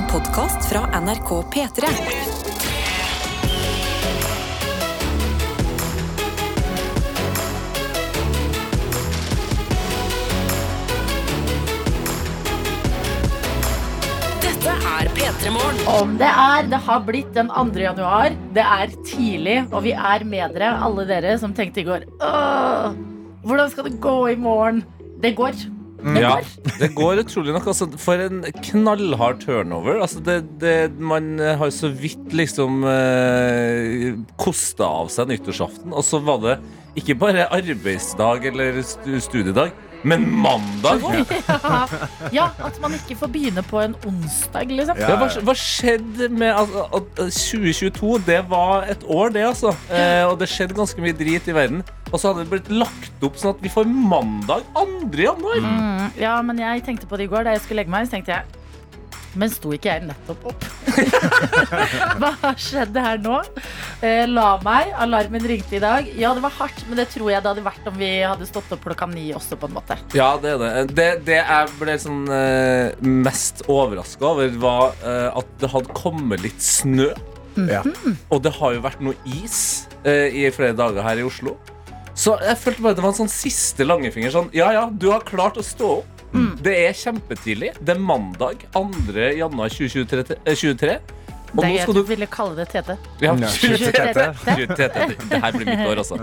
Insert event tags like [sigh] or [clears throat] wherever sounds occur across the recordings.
En podkast fra NRK P3. Dette er P3 Morgen. Om det er. Det har blitt den 2. januar. Det er tidlig, og vi er med dere, alle dere som tenkte i går Åh, hvordan skal det gå i morgen? Det går. Det Ja, det går utrolig nok. Altså, for en knallhard turnover. Altså, det, det, man har så vidt liksom eh, kosta av seg nyttårsaften, og så var det ikke bare arbeidsdag eller studiedag, men mandag. [laughs] Ja, ja, at man ikke får begynne på en onsdag, liksom. Ja, hva, hva skjedde med altså, at 2022? Det var et år, det, altså. Eh, og det skjedde ganske mye drit i verden. Og så hadde det blitt lagt opp sånn at vi får mandag 2. januar. Mm, ja, men jeg tenkte på det i går da jeg skulle legge meg. Så tenkte jeg men sto ikke jeg nettopp opp? [laughs] Hva skjedde her nå? Eh, la meg. Alarmen ringte i dag. Ja, det var hardt, men det tror jeg det hadde vært om vi hadde stått opp klokka ni også, på en måte. Ja, det er det. Det, det jeg ble sånn eh, mest overraska over, var eh, at det hadde kommet litt snø. Ja. Og det har jo vært noe is eh, i flere dager her i Oslo. Så jeg følte bare det var en sånn siste langefinger. Sånn, ja ja, du har klart å stå opp. Det er kjempetidlig. Det er mandag 2. januar 2023. eh, 23. Og Det er jeg du ville kalle det Tete. ja, Ja. 23. 23. Det her blir mitt år, altså.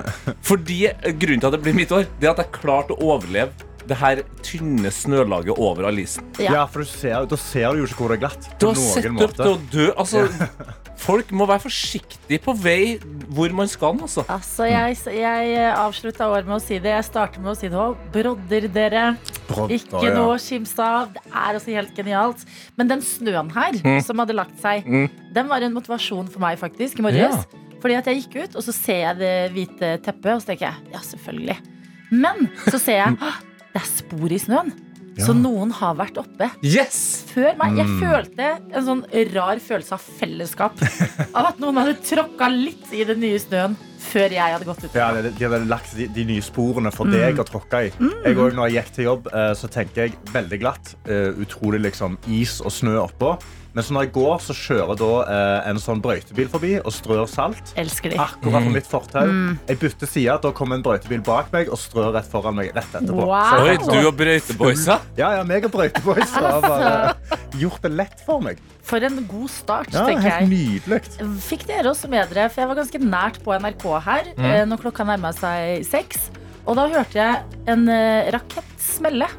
[laughs] Fordi Grunnen til at det blir mitt år, Det er at jeg klarte å overleve det her tynne snølaget over alisen. Ja. Ja, for du ser, da ser du jo ikke hvor det er glatt. Du har sett opp til å dø. Altså, folk må være forsiktige på vei hvor man skal. Altså. Altså, jeg, jeg avslutta året med å si det. Jeg starter med å si det òg. Brodder, dere. Brodder, Ikke ja. noe å av. Det er også helt genialt. Men den snøen her, Mm. som hadde lagt seg, den var en motivasjon for meg faktisk i Ja. morges. Fordi at jeg gikk ut, og så ser jeg det hvite teppet, og så tenker jeg ja, selvfølgelig. Men så ser jeg [gasps] det er spor i snøen. Så noen har vært oppe Yes! før meg. Jeg Mm. følte en sånn rar følelse av fellesskap. [laughs] Av at noen hadde tråkka litt i den nye snøen før jeg hadde gått ut. Ja, de, de hadde lagt de, de nye sporene Mm. for deg å tråkke i. Jeg også, når jeg gikk til jobb, eh, så tenker jeg veldig glatt. eh, utrolig liksom is og snø oppå. Men så når jeg går, så kjører da eh, en sånn brøytebil forbi og strør salt. Elsker de. Akkurat på mitt fortau. Mm. Jeg bytter side, da kommer en brøytebil bak meg og strør rett foran meg rett etterpå. Wow. Så Oi, du og brøyteboysa. Ja, ja, meg og brøyteboys [laughs] har bare gjort det lett for meg. For en god start, Ja, tenker helt jeg. nydelig. Fikk dere også med dere, for jeg var ganske nært på NRK her eh, når klokka nærma seg seks. Og da hørte jeg en eh, rakett smelle.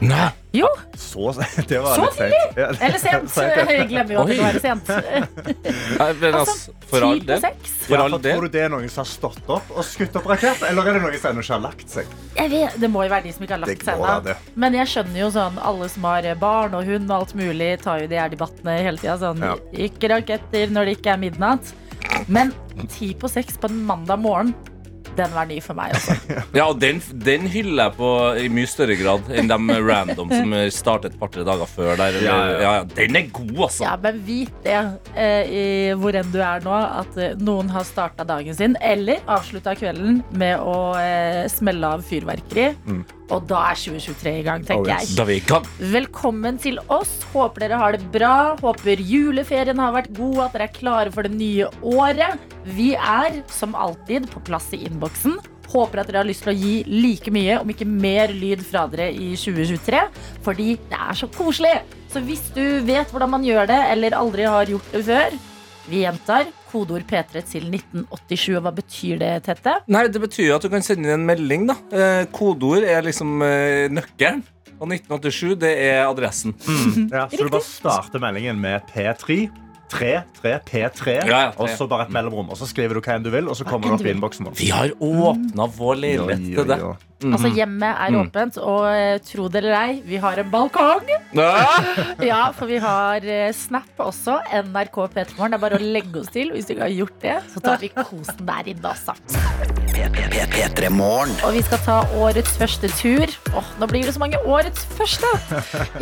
Nei. Jo, Så, [laughs] det var Så litt sent. Ja, eller sent. [laughs] Sent, ja. Jeg glemmer jo at det være sent. [laughs] Nei, men Altså, altså, for all del. For all del. tror du det er noen som har stått opp og skutt opp rakett, eller er det noen som ennå ikke har lagt seg? Jeg vet, det må jo være de som ikke har lagt seg ennå. Men jeg skjønner jo sånn, alle som har barn og hund og alt mulig, tar jo de her debattene hele tida. Sånn, Ja. ikke raketter når det ikke er midnatt. Men ti på seks på en mandag morgen, den var ny for meg også. [laughs] Ja, og den, den hyller jeg på i mye større grad enn de random som startet et par-tre dager før. Der, Ja, ja. ja, ja. Den er god, altså. Ja, men vit det, eh, i hvor enn du er nå, at eh, noen har starta dagen sin, eller avslutta kvelden med å eh, smelle av fyrverkeri. Og da er 2023 i gang, tenker. Oh, yes. jeg. Da vi kan. Velkommen til oss. Håper dere har det bra. Håper juleferien har vært god, at dere er klare for det nye året. Vi er som alltid på plass i innboksen. Håper at dere har lyst til å gi like mye, om ikke mer lyd fra dere i 2023. Fordi det er så koselig. Så hvis du vet hvordan man gjør det, eller aldri har gjort det før, vi gjentar kodeord P3 til 1987. Og hva betyr det, Tette? Nei, Det betyr at du kan sende inn en melding. da eh, Kodeord er liksom eh, nøkkelen. Og 1987 det er adressen. [laughs] Ja, så du bare starter meldingen med P3. 3, 3, P3, Ja, ja, og så bare et mellomrom. Og så skriver du hva enn du vil, og så kommer du opp i innboksen vår. Vi har åpna vår leilighet til det. Oi. Altså Hjemmet er åpent, og eh, tro det eller ei, vi har en balkong. Ah! [laughs] Ja, for vi har eh, Snap også. NRK P3morgen. Det er bare å legge oss til. Hvis du ikke har gjort det, så tar vi kosen der inne også. Og vi skal ta årets første tur. Åh, nå blir det så mange årets første!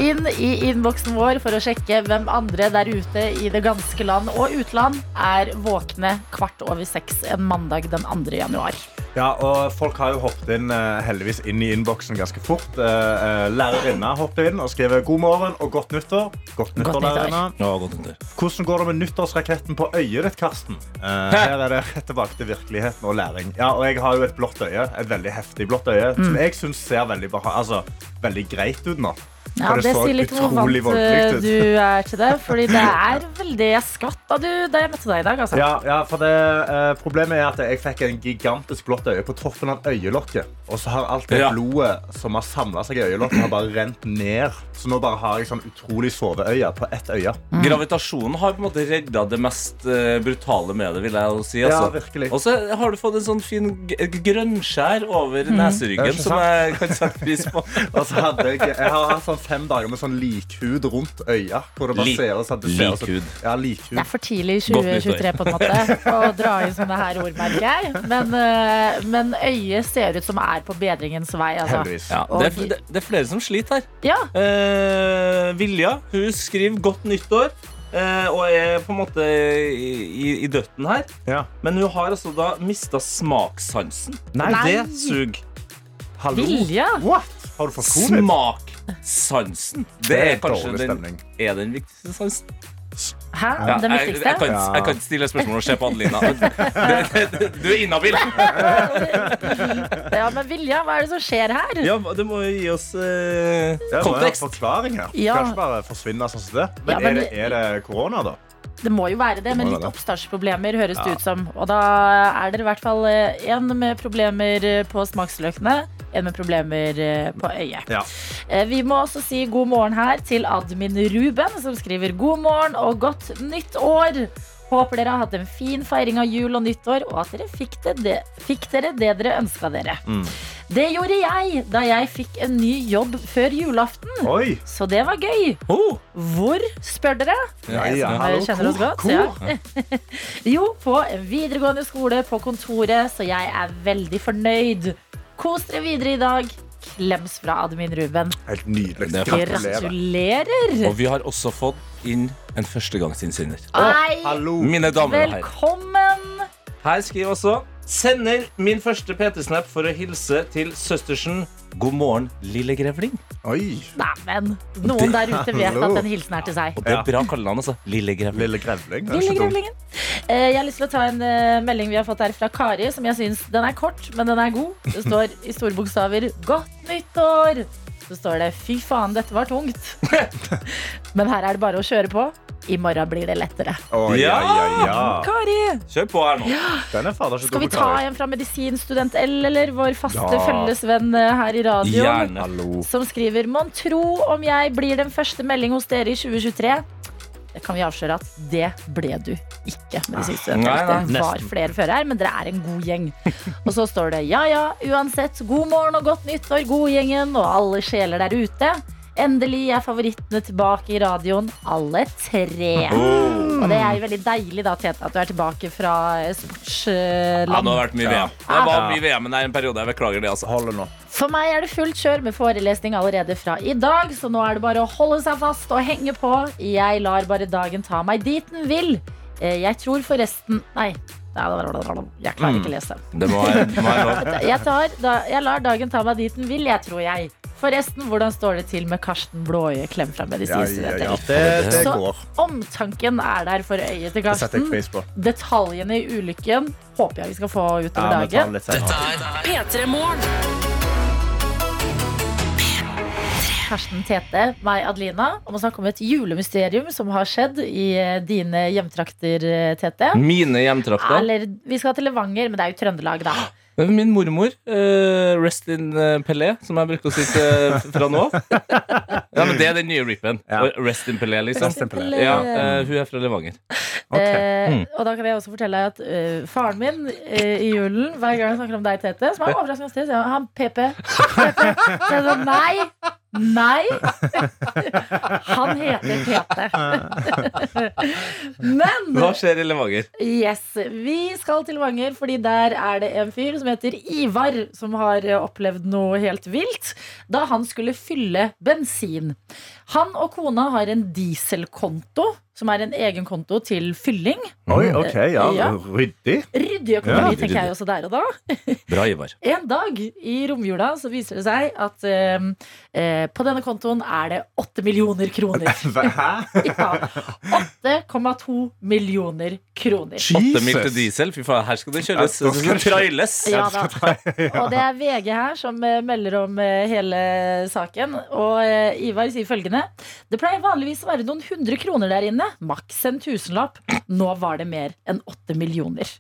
Inn i innboksen vår for å sjekke hvem andre der ute i det ganske land og utland er våkne kvart over seks en mandag den 2. januar. Ja, og Folk har jo hoppet inn eh, heldigvis inn i innboksen ganske fort. Eh, eh, Lærerinna hoppet inn og skrev 'God morgen og godt nyttår'. Godt nyttår, nyttår. lærerinna. Ja, godt nyttår. Hvordan går det med nyttårsraketten på øyet ditt, Karsten? Eh, her er det rett tilbake til virkeligheten og læring. Ja, og Jeg har jo et blått øye, et veldig heftig blått øye, Mm. som jeg syns ser veldig, altså, veldig greit ut nå. Ja, det sier litt hvor vant eh, ut. du er til det. Fordi det er [laughs] veldig Jeg skvatt da, du, da jeg møtte deg i dag. Altså. Ja, ja, for det, eh, Problemet er at jeg fikk en gigantisk blått øye på toppen av øyelokket. Og så har alt det Ja. blodet som har samla seg i øyelokket, har bare rent ned. Så nå bare har jeg sånn utrolig soveøye på ett øye. Mm. Gravitasjonen har på en måte redda det mest eh, brutale med det, vil jeg si. Ja, Altså. virkelig. Og så har du fått en sånn fin grønnskjær over Mm. Neseryggen som jeg kan sette pris på. [laughs] Og så hadde jeg, jeg har hatt sånn fem dager med sånn likhud rundt øya. Hvor det bare Lik- ser ser likhud. Ja, Det er for tidlig i 2023 på en måte å dra inn sånne her ord, merker jeg. Men, eh, men øyet ser ut som er på bedringens vei. Altså. Ja, det, er, det, det er flere som sliter her. Ja, Eh, Vilja hun skriver 'godt nyttår' eh, og er på en måte i, i, i døtten her. Ja. Men hun har altså da mista smakssansen. Nei, Nei. Det sug. Hallo? Vilja. What? Har du fått covid? Smaksansen. Det er kanskje den, er den viktigste sansen. Hæ? Ja, Den jeg, viktigste? jeg, kan, jeg kan ikke stille spørsmål og se på Adelina. [laughs] Du, er inhabil. Ja, men Vilja, hva er det som skjer her? Ja, du må jo gi oss eh, Ja, jeg kontekst. forklaring her. Ja. Kan ikke bare forsvinne sånn som det. Men, Ja, men- er, det, er det korona, da? Det må jo være det, men litt oppstartsproblemer høres det ut som. Og da er det i hvert fall én med problemer eh, på smaksløkene, en med problemer eh, på øyet. Ja. Eh, Vi må også si god morgen her til admin Ruben, som skriver god morgen og godt nytt år. Håper dere har hatt en fin feiring av jul og nyttår, og at dere fikk, det, det, fikk dere det dere ønska dere. Mm. Det gjorde jeg da jeg fikk en ny jobb før julaften, Oi! så det var gøy. Oh, Hvor, spør dere? Ja, Jeg ja. Hallo, kjenner oss godt. Ja. [laughs] jo, på en videregående skole på kontoret, så jeg er veldig fornøyd. Kos dere videre i dag. Klems fra admin Ruben. Helt nydelig. Er Gratulerer. og vi har også fått inn en førstegangsinnsender. Hei, Mine damer og herrer. velkommen. Her skriver også Sender min første PT-snap for å hilse til søstersen. God morgen, lille grevling. Oi. Neimen, noen der ute vet at den hilsen er til seg. Og det er bra kallenavn, altså. Lille grevling. Lille grevling. Lille grevlingen. Eh, Jeg har lyst til å ta en eh, melding vi har fått her fra Kari, som jeg syns den er kort, men den er god. Det står i store bokstaver 'Godt nyttår'. Så står det 'Fy faen, dette var tungt'. [laughs] men her er det bare å kjøre på. I morgen blir det lettere. Oh, Ja. ja, ja, ja. Kari, Kjør på her nå. Den er fader skal vi ta en fra Medisinstudent L, eller vår faste Ja. følgesvenn eh, her i radioen? Som skriver Mon tro om jeg blir den første melding hos dere i 2023? Det kan vi avsløre at det ble du ikke. medisinstudent. Nei, nei, det var flere før her, men dere er en god gjeng. Og så står det ja ja, uansett, god morgen og godt nyttår, godgjengen og alle sjeler der ute. Endelig er favorittene tilbake i radioen, alle tre. Oh. Og det er jo veldig deilig da, Tete, at du er tilbake fra sportsland. Ja, nå har det vært mye Ja. VM. Det var mye VM, men det er en periode. Jeg beklager det, altså. Holder nå. For meg er det fullt kjør med forelesning allerede fra i dag, så nå er det bare å holde seg fast og henge på. Jeg lar bare dagen ta meg dit den vil. Eh, Jeg tror forresten Nei. Jeg klarer ikke å lese. Det må være, må. Jeg, tar, da, jeg lar dagen ta meg dit den vil, jeg tror jeg. Forresten, hvordan står det til med Karsten Blåøye klem fra Ja, ja, ja. Det, det Så- går. Omtanken er der for øyet til jeg Karsten. Detaljene i ulykken håper jeg vi skal få utover dagen. Dette er P3 Morgen. Karsten Tete, meg Adelina, om å snakke om et julemysterium som har skjedd i eh, dine hjemtrakter, eh, Tete. Mine hjemtrakter. Eller, vi skal til Levanger, men det er jo Trøndelag, da. [gasps] Min mormor, uh, eh, Pelé, som jeg bruker å si til, fra nå av. [laughs] Ja, men det er den nye rippen. Ja. Rest in Pelé, liksom. In Pelé. Ja, uh, hun er fra Levanger. Okay. Eh, Mm. og da kan jeg også fortelle deg at uh, faren min i julen, hver gang han snakker om deg, Tete, som er overraskende sted, sier han han PP. PP. Så jeg sa nei. Nei. Han heter Tete. Men Hva skjer i Levanger? Yes, Vi skal til Levanger, fordi der er det en fyr som heter Ivar, som har opplevd noe helt vilt da han skulle fylle bensin. Han og kona har en dieselkonto som er en egen konto til fylling. Oi, ok, ja, Ja. Ryddig. Ryddig økonomi, Ja, tenker jeg også der og da. [laughs] Bra, Ivar. En dag i romjula så viser det seg at eh, eh, på denne kontoen er det 8 millioner kroner. [laughs] Hæ? [laughs] Ja, 8,2 millioner kroner. Åtte mil til diesel. Fy faen, her skal det kjøres. Det skal skal trailes. Ja da. Og det er VG her som eh, melder om eh, hele saken. Og eh, Ivar sier følgende Det pleier vanligvis å være noen hundre kroner der inne. Maks en tusenlapp. Nå var det mer enn åtte millioner.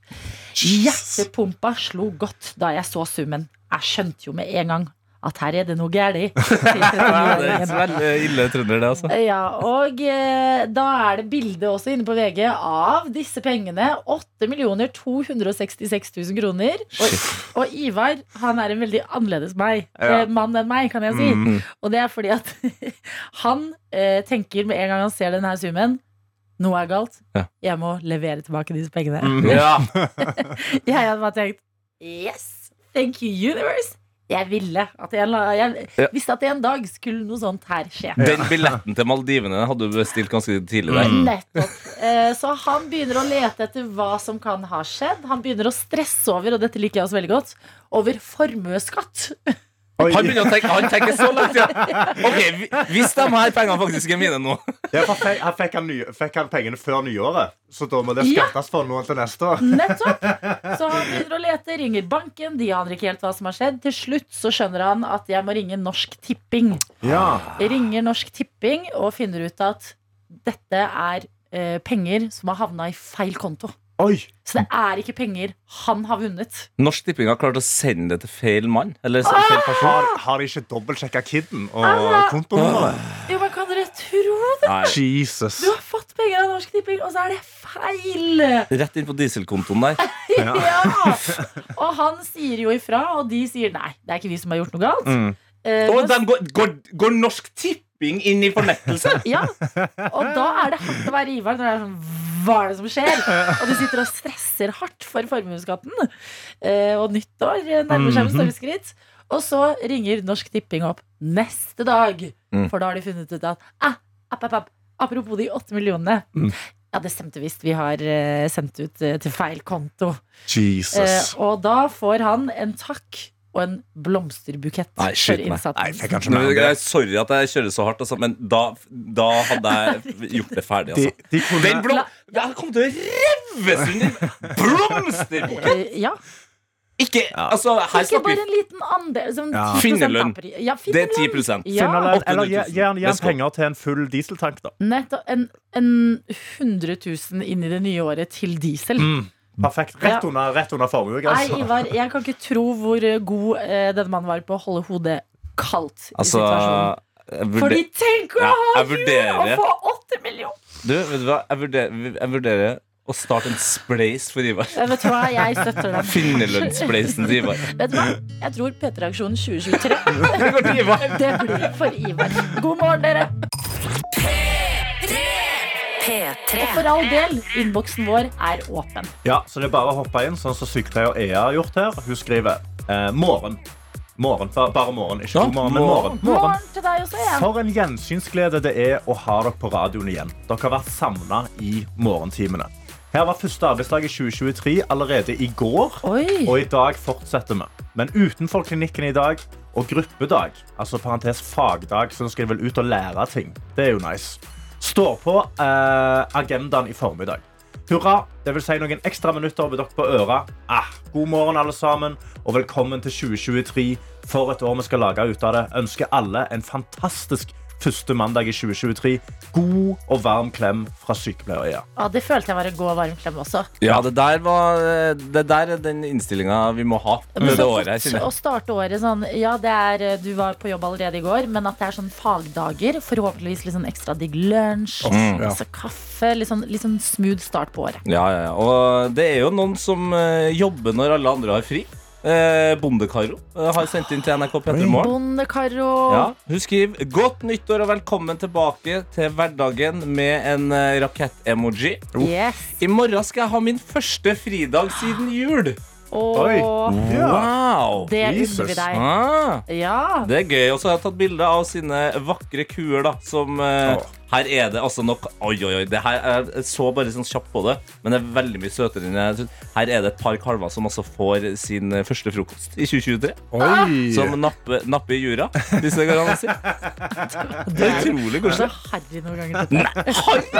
Hjertepumpa slo godt da jeg så summen. Jeg skjønte jo med en gang at her er det noe galt. [laughs] Det er veldig ille trønder, det, altså. Ja, og eh, da er det bilde også inne på VG av disse pengene. 8 266 000 kroner. Og, og Ivar han er en veldig annerledes meg, Ja. eh, mann enn meg, kan jeg si. Mm. Og det er fordi at [laughs] han eh, tenker med en gang han ser denne summen noe er galt. Ja. Jeg må levere tilbake disse pengene. Mm. Ja. [laughs] Jeg hadde bare tenkt Yes, thank you, universe. Jeg ville at jeg, la- jeg Ja. visste at en dag skulle noe sånt her skje. Den billetten til Maldivene hadde du bestilt ganske tidlig der. Nettopp. Eh, Så han begynner å lete etter hva som kan ha skjedd. Han begynner å stresse over, og dette liker jeg også veldig godt, over formuesskatt. Oi. Han begynner å tenke, han tenker så langt, ja. Ok, Hvis de her pengene faktisk er mine nå Ja, for fe- han fikk, han ny, fikk han pengene før nyåret, så da må det Ja. skattes for noen til neste år. Nettopp. [laughs] Så han begynner å lete, ringer banken, de aner ikke helt hva som har skjedd. Til slutt så skjønner han at jeg må ringe Norsk Tipping. Ja. Ringer Norsk Tipping og finner ut at dette er eh, penger som har havna i feil konto. Oi. Så det er ikke penger han har vunnet. Norsk Tipping har klart å sende det til feil mann. Eller feil person. Har, har de ikke dobbeltsjekka kiden og Altså- kontonummeret? Jo, men kan dere tro det? Nei, Jesus. Du har fått penger av Norsk Tipping, og så er det feil! rett inn på dieselkontoen der. [laughs] Ja. Og han sier jo ifra, og de sier nei, det er ikke vi som har gjort noe galt. Mm. Eh, Og den går, går, går Norsk Tipping inn i fornektelse? ja. Og da er det hardt å være Ivar når det er sånn Hva er det som skjer? [laughs] Og de sitter og stresser hardt for formuesskatten. Eh, og nyttår nærmer seg med store skritt. Og så ringer Norsk Tipping opp neste dag, Mm. for da har de funnet ut at ah, app, app, app. Apropos de åtte millionene. Mm. Ja, det stemte visst. Vi har eh, sendt ut eh, til feil konto. Jesus. Eh, og da får han en takk og en blomsterbukett Nei, for skyt meg. Nei, innsatsen. fikk Nå, jeg sorry at jeg kjører så hardt, altså, men da, da hadde jeg gjort det ferdig. De, Altså. de kunne Den blom... Jeg kom til å revves sin blomsterbukett! Eh, [laughs] ja. Ikke Altså, her Ikke snakker bare vi en liten andel. Sånn Ja. 10% Finnerlønn. av pri- Ja, Det er finnerlønn. 10 Ja, Finnerlønn, eller 800 gi 000. gi han gi han Let's go. penger til en full dieseltank, da. nettopp en, en 100 000 inn i det nye året til diesel. Mm. Perfekt. Rett Ja. under, rett under Nei. Ivar, jeg kan ikke tro hvor god eh, denne mannen var på å holde hodet kaldt i Altså situasjonen. jeg Fordi tenk å Ja, ha jeg jul vurderer- og få 8 millioner! Du, vet du hva? Jeg vurderer, jeg vurderer å starte en spleis for Ivar. Eh, Vet du hva, jeg støtter [laughs] den. Finnerlønnsspleisen til Ivar. [laughs] Vet du hva? Jeg tror P3-aksjonen [laughs] 2023 Det går til Ivar. Det blir for Ivar. God morgen, dere. P3. Og for all del, innboksen vår er åpen. Ja, så det er bare å hoppe inn, sånn som sykepleier Ea har gjort her. Hun skriver eh, morgen. Morgen, Bare morgen. Ikke Ja, god morgen, men morgen. Morgen til deg også, igjen. For en gjensynsglede det er å ha dere på radioen igjen. Dere har vært savna i morgentimene. Her var første arbeidsdag i 2023 allerede i går, Oi. og i dag fortsetter vi. Men utenfor klinikken i dag og gruppedag, altså parentes fagdag, så skal jeg vel ut og lære ting. Det er jo nice. Står på eh, agendaen i formiddag. Hurra! Det vil si noen ekstra minutter med dere på øra. Ah, god morgen, alle sammen, og velkommen til 2023. For et år vi skal lage ut av det. Ønsker alle en fantastisk første mandag i 2023. God og varm klem fra sykepleier Ea. Ja, det følte jeg var en god og varm klem også. Ja, det der, var, det der er den innstillinga vi må ha med det året. godt kjenner Å starte året sånn Ja, det er, du var på jobb allerede i går, men at det er sånn fagdager. Forhåpentligvis litt sånn ekstra digg lunsj, Mm. Ja. altså kaffe. Litt sånn, litt sånn smooth start på året. Ja, ja, ja. Og det er jo noen som eh, jobber når alle andre har fri. Eh, Bondekaro eh, har sendt inn til NRK P3 Morgen. Bondekaro. Ja, hun skriver 'Godt nyttår og velkommen tilbake til hverdagen' med en eh, rakett-emoji. Yes. I morgen skal jeg ha min første fridag siden jul. Og Oi. Ja. Wow! det Jesus. unner vi deg. Ah, Ja. det er gøy. Og så har jeg tatt bilde av sine vakre kuer da som eh, Åh. Her er det altså nok Oi, oi, oi. Det her, jeg så bare sånn kjapt på det, men det er veldig mye søtere enn jeg trodde. Her er det et par kalver som altså får sin eh, første frokost i 2023. Oi. Som napper, nappe i jura, hvis det går an å si. Det er utrolig Er koselig. det harry noen ganger? Nei, Harry!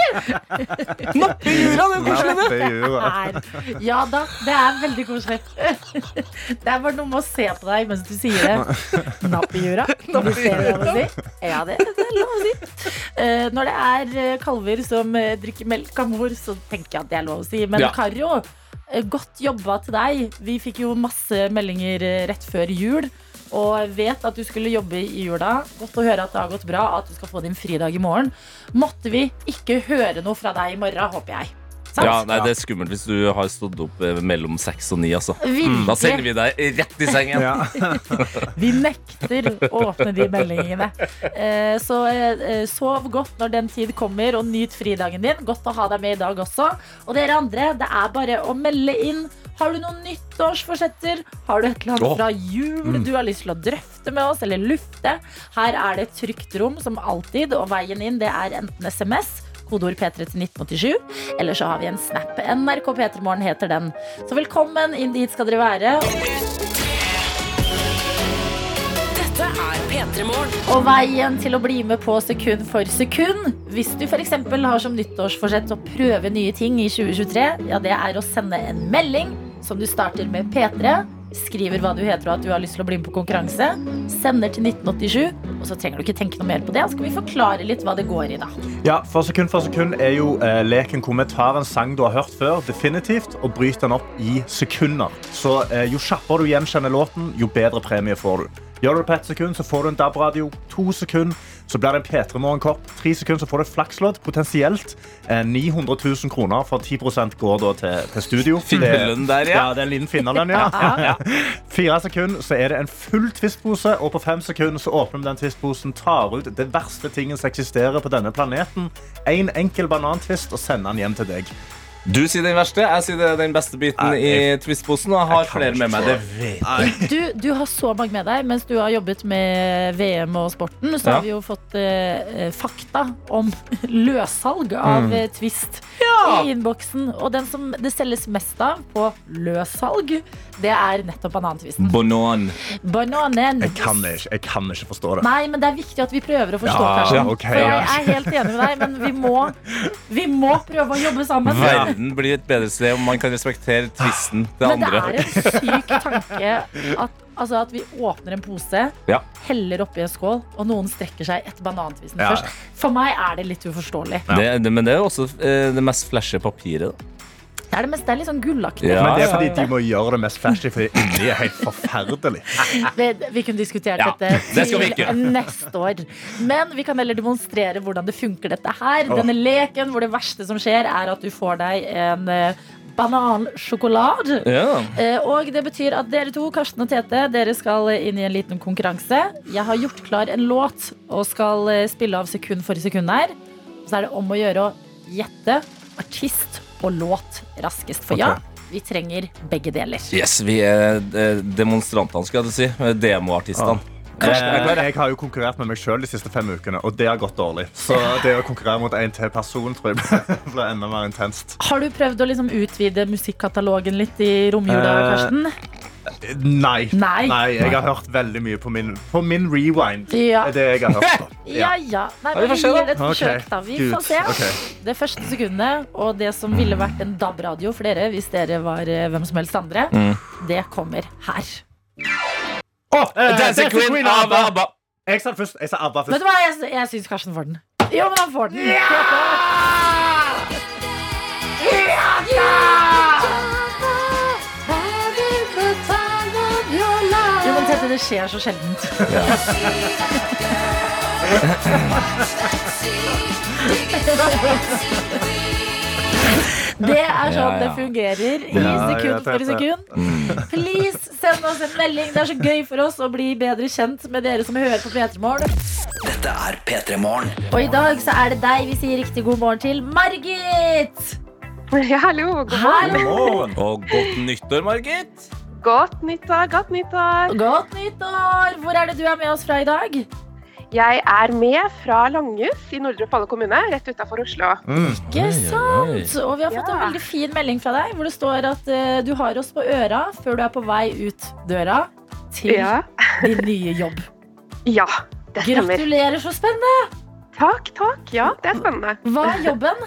Nappe i jura, det er koselig, det. Er Ja da, det er veldig koselig. Det er bare noe med å se på deg mens du sier det. Napp i jura. Hvis i er si. Ja, det, det er lov å si. Når det er eh, kalver som eh, drikker melk av mor, så tenker jeg at det er lov å si. Men Ja. Karo, eh, godt jobba til deg. Vi fikk jo masse meldinger rett før jul. Og vet at du skulle jobbe i jula. Godt å høre at det har gått bra, at du skal få din fridag i morgen. Måtte vi ikke høre noe fra deg i morgen, håper jeg. Sant? Ja, nei, Det er skummelt hvis du har stått opp eh, mellom seks og ni. Altså. Da sender vi deg rett i sengen. Ja. [laughs] Vi nekter å åpne de meldingene. Eh, Så eh, sov godt når den tid kommer, og nyt fridagen din. Godt å ha deg med i dag også. Og dere andre, det er bare å melde inn. Har du noen nyttårsforsetter? Har du et eller annet fra jul du har lyst til å drøfte med oss, eller lufte? Her er det et trygt rom, som alltid, og veien inn det er enten SMS. Kodeord P3 til 1987. Eller så har vi en snap. NRK P3morgen heter den. Så velkommen inn dit skal dere være. Dette er P3 Morgen. Og veien til å bli med på sekund for sekund Hvis du eksempel har som nyttårsforsett å prøve nye ting i 2023 Ja, det er å sende en melding Som du starter med P3 Skriver hva du heter og at du har lyst til å bli med på konkurranse Sender til 1987 Og så trenger du ikke tenke noe mer på det Så skal vi forklare litt hva det går i da Ja, for sekund for sekund er jo eh, leken hvor vi tar en sang du har hørt før, definitivt, og bryter den opp i sekunder. Så eh, jo kjappere du gjenkjenner låten, jo bedre premie får du. Gjør du det på ett sekund, så får du en DAB-radio. To sekunder, så blir det en P3 Morgenkopp. Tre sekunder, så får du flakslodd. Potensielt eh, 900 000 kroner, for 10% går da til, til studio. [laughs] Finnerlønn der, ja. Ja, det er en liten finnerlønn, [laughs] ja. Fire sekunder, så er det en full tvistpose, og på fem sekunder så åpner vi den twistposen, tar ut det verste tingen som eksisterer på denne planeten. En enkel banantvist og sender den hjem til deg. Du sier den verste, jeg sier det er den beste biten i Twist-posen. Og jeg har jeg flere med meg. Det vet jeg. du, du har så mange med deg Mens du har jobbet med VM og sporten Så Ja. har vi jo fått eh, fakta om [laughs] løssalg av mm. Twist i innboksen Og den som det selges mest av på løssalg Det er nettopp banantvisten Banan. Bananen Jeg kan ikke, jeg kan ikke forstå det. Nei, men det er viktig at vi prøver å forstå Ja, Karsten. ok, For jeg ja. er helt enig med deg Men vi må, vi må prøve å jobbe sammen Verden blir et bedre sted om man kan respektere tvisten til Men det er en syk tanke at, altså at vi åpner en pose, Ja. heller oppi en skål, og noen strekker seg etter banantvisten Ja. først. For meg er det litt uforståelig. Det, det, men det er jo også eh, det mest flashy papiret. da. Det er det er litt sånn gullaktig. Ja, Men det er fordi de må gjøre det mest flashy, for inni er helt forferdelig. [laughs] Vi, vi kunne diskutert Ja, dette det til ikke. neste år. Men vi kan heller demonstrere hvordan det funker, dette her. Denne leken hvor det verste som skjer, er at du får deg en eh, banansjokolade. Ja. Eh, Og det betyr at dere to, Karsten og Tete, dere skal inn i en liten konkurranse. Jeg har gjort klar en låt og skal eh, spille av sekund for sekund her. Så er det om å gjøre å gjette artist og låt raskest. For ja, vi trenger begge deler. Yes, vi er eh, demonstrantene, skal jeg si. Demoartistene. Ah. Jeg har jo konkurrert med meg sjøl de siste fem ukene, og det har gått dårlig. Så det å konkurrere mot en til person tror jeg ble- [laughs] ble enda mer intenst. Har du prøvd å liksom utvide musikkkatalogen litt i romjula, Eh, Karsten? Nei. Nei. jeg har hørt veldig mye på min, på min rewind. Ja. er det jeg har hørt på. [laughs] Ja ja. Nei, vi men vi gir et forsøk, da. Vi Gud, får se. Okay. Det første sekundet, og det som ville vært en DAB-radio for dere hvis dere var eh, hvem som helst andre, Mm. det kommer her. Åh, eh, Dancing Queen av ABBA. Jeg sa først. Jeg sa ABBA Vet du hva, jeg, jeg syns Karsten får den. Jo, men han får den. Ja! [laughs] Ja! Tete, det skjer så sjeldent. Det er sånn Ja, det fungerer i sekund for sekund. Please, send oss en melding. Det er så gøy for oss å bli bedre kjent med dere som hører på P3 Morgen. Dette er P3 Morgen. Og i dag så er det deg vi sier riktig god morgen til. Margit! Ja, hallo. God morgen. God Morgen. Og godt nyttår, Margit. Godt nyttår, godt nyttår. Godt nyttår! Hvor er det du er med oss fra i dag? Jeg er med fra Langhus i Nordre Palle kommune, rett utafor Oslo. Mm. Ikke sant? Og vi har fått en veldig fin melding fra deg, hvor det står at uh, du har oss på øra før du er på vei ut døra til Ja, din nye jobb. [laughs] ja det stemmer. Gratulerer, så spennende! Takk, takk. Ja, det er spennende. Hva er jobben?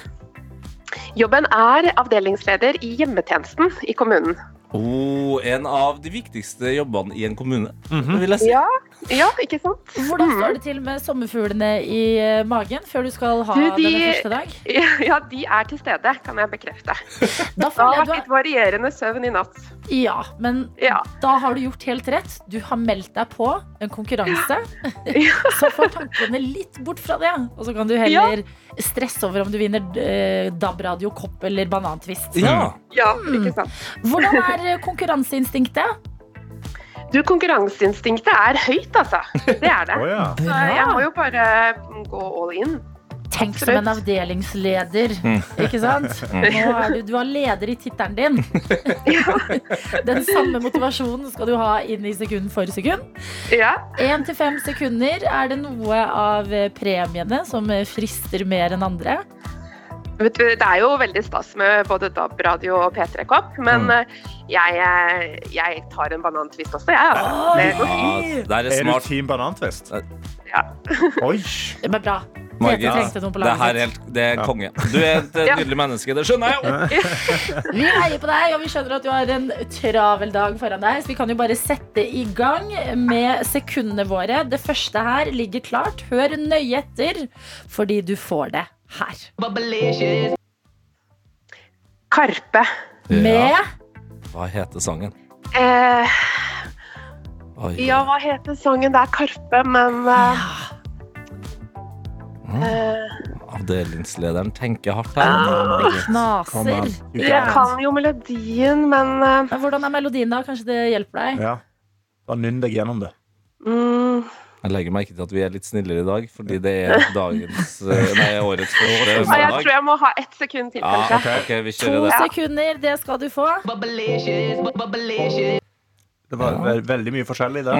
Jobben er avdelingsleder i hjemmetjenesten i kommunen. Oh, en av de viktigste jobbene i en kommune, Mhm. vil jeg si. Ja, ja ikke sant? Hvordan står det til med sommerfuglene i eh, magen før du skal ha Du, de- denne første dag? [laughs] Ja, de er til stede, kan jeg bekrefte. Da Det har vært litt varierende søvn i natt. Ja, men Ja. da har du gjort helt rett. Du har meldt deg på en konkurranse. [laughs] Så får tankene litt bort fra det. Og så kan du heller stresse over om du vinner eh, DAB-radio, kopp eller banantvist. Ja. Ja, Mm. ikke sant. Hvordan er eh, konkurranseinstinktet? Du, konkurranseinstinktet er høyt, altså. Det er det. Oh, ja. Så jeg må jo bare gå all in. Tenk som en avdelingsleder, avdelingsleder, ikke sant? Nå er du, du har leder i tittelen din. Den samme motivasjonen skal du ha inn i sekund for sekund. Ja. Én til fem sekunder. Er det noe av premiene som frister mer enn andre? Vet du, det er jo veldig stas med både DAB-radio og P3-kopp, men Mm. eh, jeg, eh, jeg tar en banantvist også, jeg. Altså. Det går fint. Ja, er Er du smart. Team Banantvist? Ja. Oi. Det er bra. Margit, på det her er, helt, det er konge. Du er et nydelig menneske, det skjønner jeg jo. [laughs] Vi heier på deg, og vi skjønner at du har en travel dag foran deg. Så vi kan jo bare sette i gang med sekundene våre. Det første her ligger klart. Hør nøye etter, fordi du får det her. Karpe. Med Hva heter sangen? Eh, ja, hva heter sangen? Det er Karpe, men eh, Mm. Eh, Avdelingslederen tenker hardt her. Kom knaser. Jeg kan. jo melodien, men uh, Men Hvordan er melodien, da? Kanskje det hjelper deg? Ja. Da nynn deg gjennom det. mm, Jeg legger merke til at vi er litt snillere i dag, fordi det er dagens eh, Nei, årets [laughs] første og Jeg søndag. tror jeg må ha ett sekund til, Ja, kanskje. ok, vi To kjører det. sekunder, det skal du få. Det var Ja. ve veldig mye forskjellig der.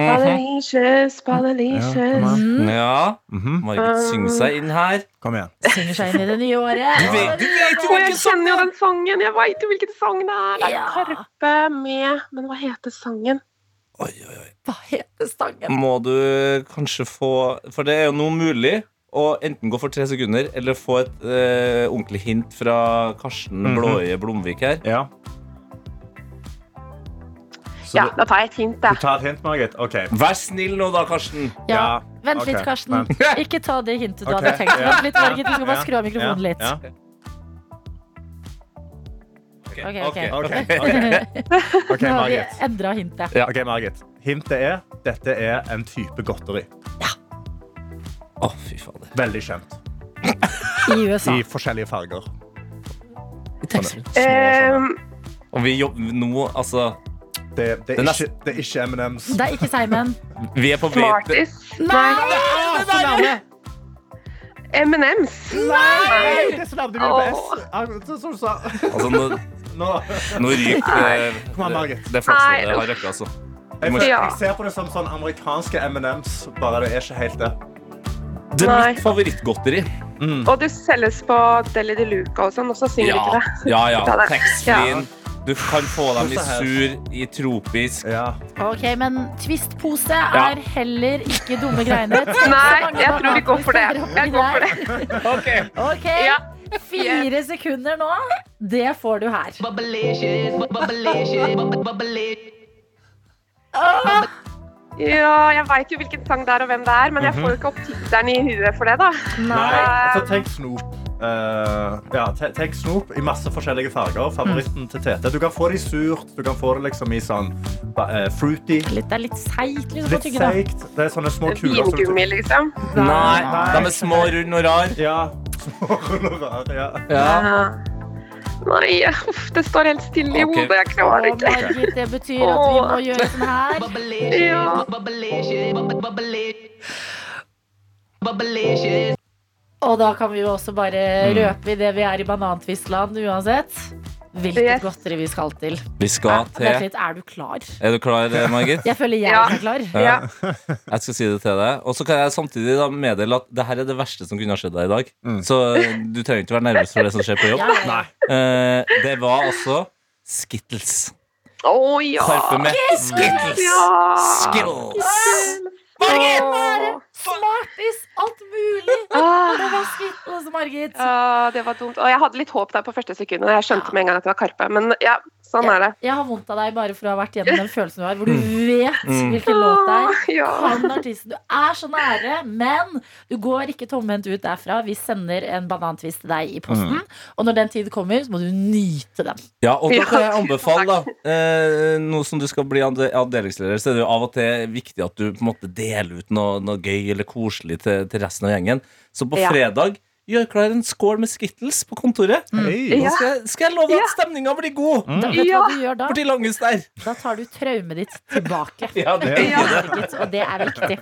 Mm. Ja, Mhm. Margit synger seg inn her. Kom igjen. Synger seg inn i det nye året. Du vet, du vet jo jeg hvilken sang kjenner jo den sangen. Jeg veit jo hvilken sang det er. Det er. Karpe med Men hva heter sangen? Oi, oi, oi. Hva heter sangen? Må du kanskje få For det er jo noe mulig å enten gå for tre sekunder eller få et eh, ordentlig hint fra Karsten Mhm. Blåøye Blomvik her. Ja. Så Ja, du, da tar jeg et hint, du tar et hint, Margit? OK. Vær snill nå, da, Karsten. Ja, Ja, Vent okay. litt, Karsten. vent. [laughs] Ikke ta det hintet du okay. hadde tenkt. Vent litt, Margit. Du skal bare skru av mikrofonen ja, litt. ja. Ok, ok. Ok. okay. ok. [laughs] Ok, Nå har vi Margit. endra hintet. Ja. Ok, Margit. Hintet er dette er en type godteri. Å, fy fader. Veldig kjent. I USA. I forskjellige farger. Sånn, Um, Og vi jobber nå, altså Det, det, Det er, er ikke, det er ikke M&M's. Det er ikke Simon. Vi er på Smarties. Nei! M&M's. Nei! Det snabbt du på S. Åh. Ah, så- Som du sa. Altså, nå, [laughs] Nå. nå ryker det Kom an, Margit. Det flaksloddset har røkket, altså. Jeg, jeg ser på det som sånn amerikanske M&M's, bare det er ikke helt det. Det er mitt favorittgodteri. Og det selges på Deli de Luca og sånn, og så synger Ja, ikke det. ja, ja. [laughs] Ta det. Du kan få dem i sur, i tropisk. Ja. Ok, men Twist-pose er heller ikke dumme greiene. [laughs] Nei, jeg tror vi går for det. Jeg går for det. der. [laughs] Ok, Ja. Fire sekunder nå. Det får du her. Ja, jeg veit jo hvilken sang det er og hvem det er, men jeg får jo ikke opp tittelen i huet for det, da. nei. Altså, tenk snop. Eh, ja, te- tenk snop i masse forskjellige farger. Favoritten til Tete. Du kan få det i surt, du kan få det liksom i sånn uh, fruity. Litt, det er litt seigt liksom, Litt seigt. Det er sånne små kuler. som du- Vingummi, liksom. Nei, Nei. de er små, runde og rar. Ja. [laughs] Små ruller rare, ja. Ja. Nei, uff, det står helt stille i hodet. Jeg klarer ikke. Margit, det betyr at vi må gjøre sånn her. Ja. Og da kan vi jo også bare Mm. røpe i det vi er i banantvistland uansett. hvilket Yes. godteri vi skal til. Vi skal Er, til er, er du klar? Er du klar, eh, Margit? [laughs] Jeg føler jeg Ja. er klar. Ja. [laughs] Jeg skal si det til deg. Og så kan jeg samtidig da meddele at det her er det verste som kunne ha skjedd deg i dag. Mm. Så eh, du trenger ikke være nervøs for det som skjer på jobb. [laughs] Ja. Eh, det var altså Skittles. Å ja. Karpe med Skittles. Ja. Skittles. Bare Smartis! Alt mulig! Ah. Det var Skittles, Margit. Ja, det var dumt. Og jeg hadde litt håp der på første sekundet. Jeg skjønte med en gang at det var Karpe. Men ja, sånn er det. Jeg har vondt av deg bare for å ha vært gjennom den [laughs] følelsen du har, hvor du vet hvilken låt det er. [laughs] Ja. Kan artisten. Du er så nære, men du går ikke tomhendt ut derfra. Vi sender en banantvist til deg i posten, og når den tid kommer, så må du nyte den. Ja, og da kan jeg anbefale, da [laughs] eh, Nå som du skal bli avde- avdelingsleder, så er det jo av og til viktig at du på en måte deler ut noe, noe gøy eller koselig til, til resten av gjengen. Så på Ja. Gjør klar en skål med Skittles på kontoret. Hei. Nå skal, jeg- skal jeg love at stemninga blir god! Da, vet du Ja. hva du gjør da? Der. Da tar du traumet ditt tilbake. [laughs] Ja, det Ja. Herregud, og det er viktig.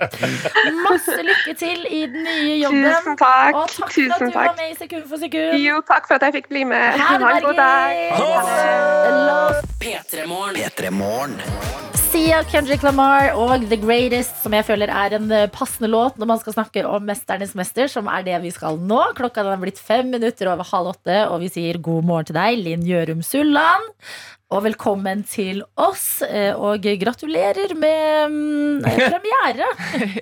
Masse lykke til i den nye jobben. Tusen takk. Og takk for at du du var med i Sekund for sekund. Jo, takk for at jeg fikk bli med. Ha en god dag. Margit. P3 Morgen. P3 Morgen. Sia, Kendrick Lamar og The Greatest, som jeg føler er en eh, passende låt når man skal snakke om Mesternes mester, som er det vi skal nå. Klokka den er blitt fem minutter over halv åtte, og vi sier god morgen til deg, Linn Gjørum Sulland. Og velkommen til oss, eh, og gratulerer med mm, [laughs] premiere.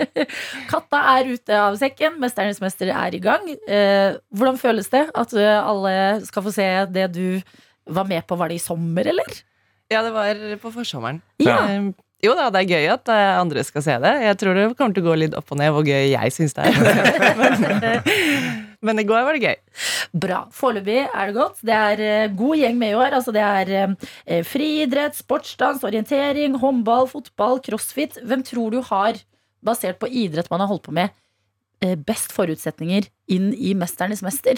[laughs] Katta er ute av sekken, Mesternes mester er i gang. Eh, Hvordan føles det at alle skal få se det du var med på? Var det i sommer, eller? Ja, det var på forsommeren. Ja. Eh, Jo da, det er gøy at eh, andre skal se det. Jeg tror det kommer til å gå litt opp og ned hvor gøy jeg syns det er. [laughs] men, men i går var det gøy. Bra. Foreløpig er det godt. Det er eh, god gjeng med i år. Altså, det er eh, friidrett, sportsdans, orientering, håndball, fotball, crossfit. Hvem tror du har, basert på idrett man har holdt på med, eh, best forutsetninger inn i Mesternes mester?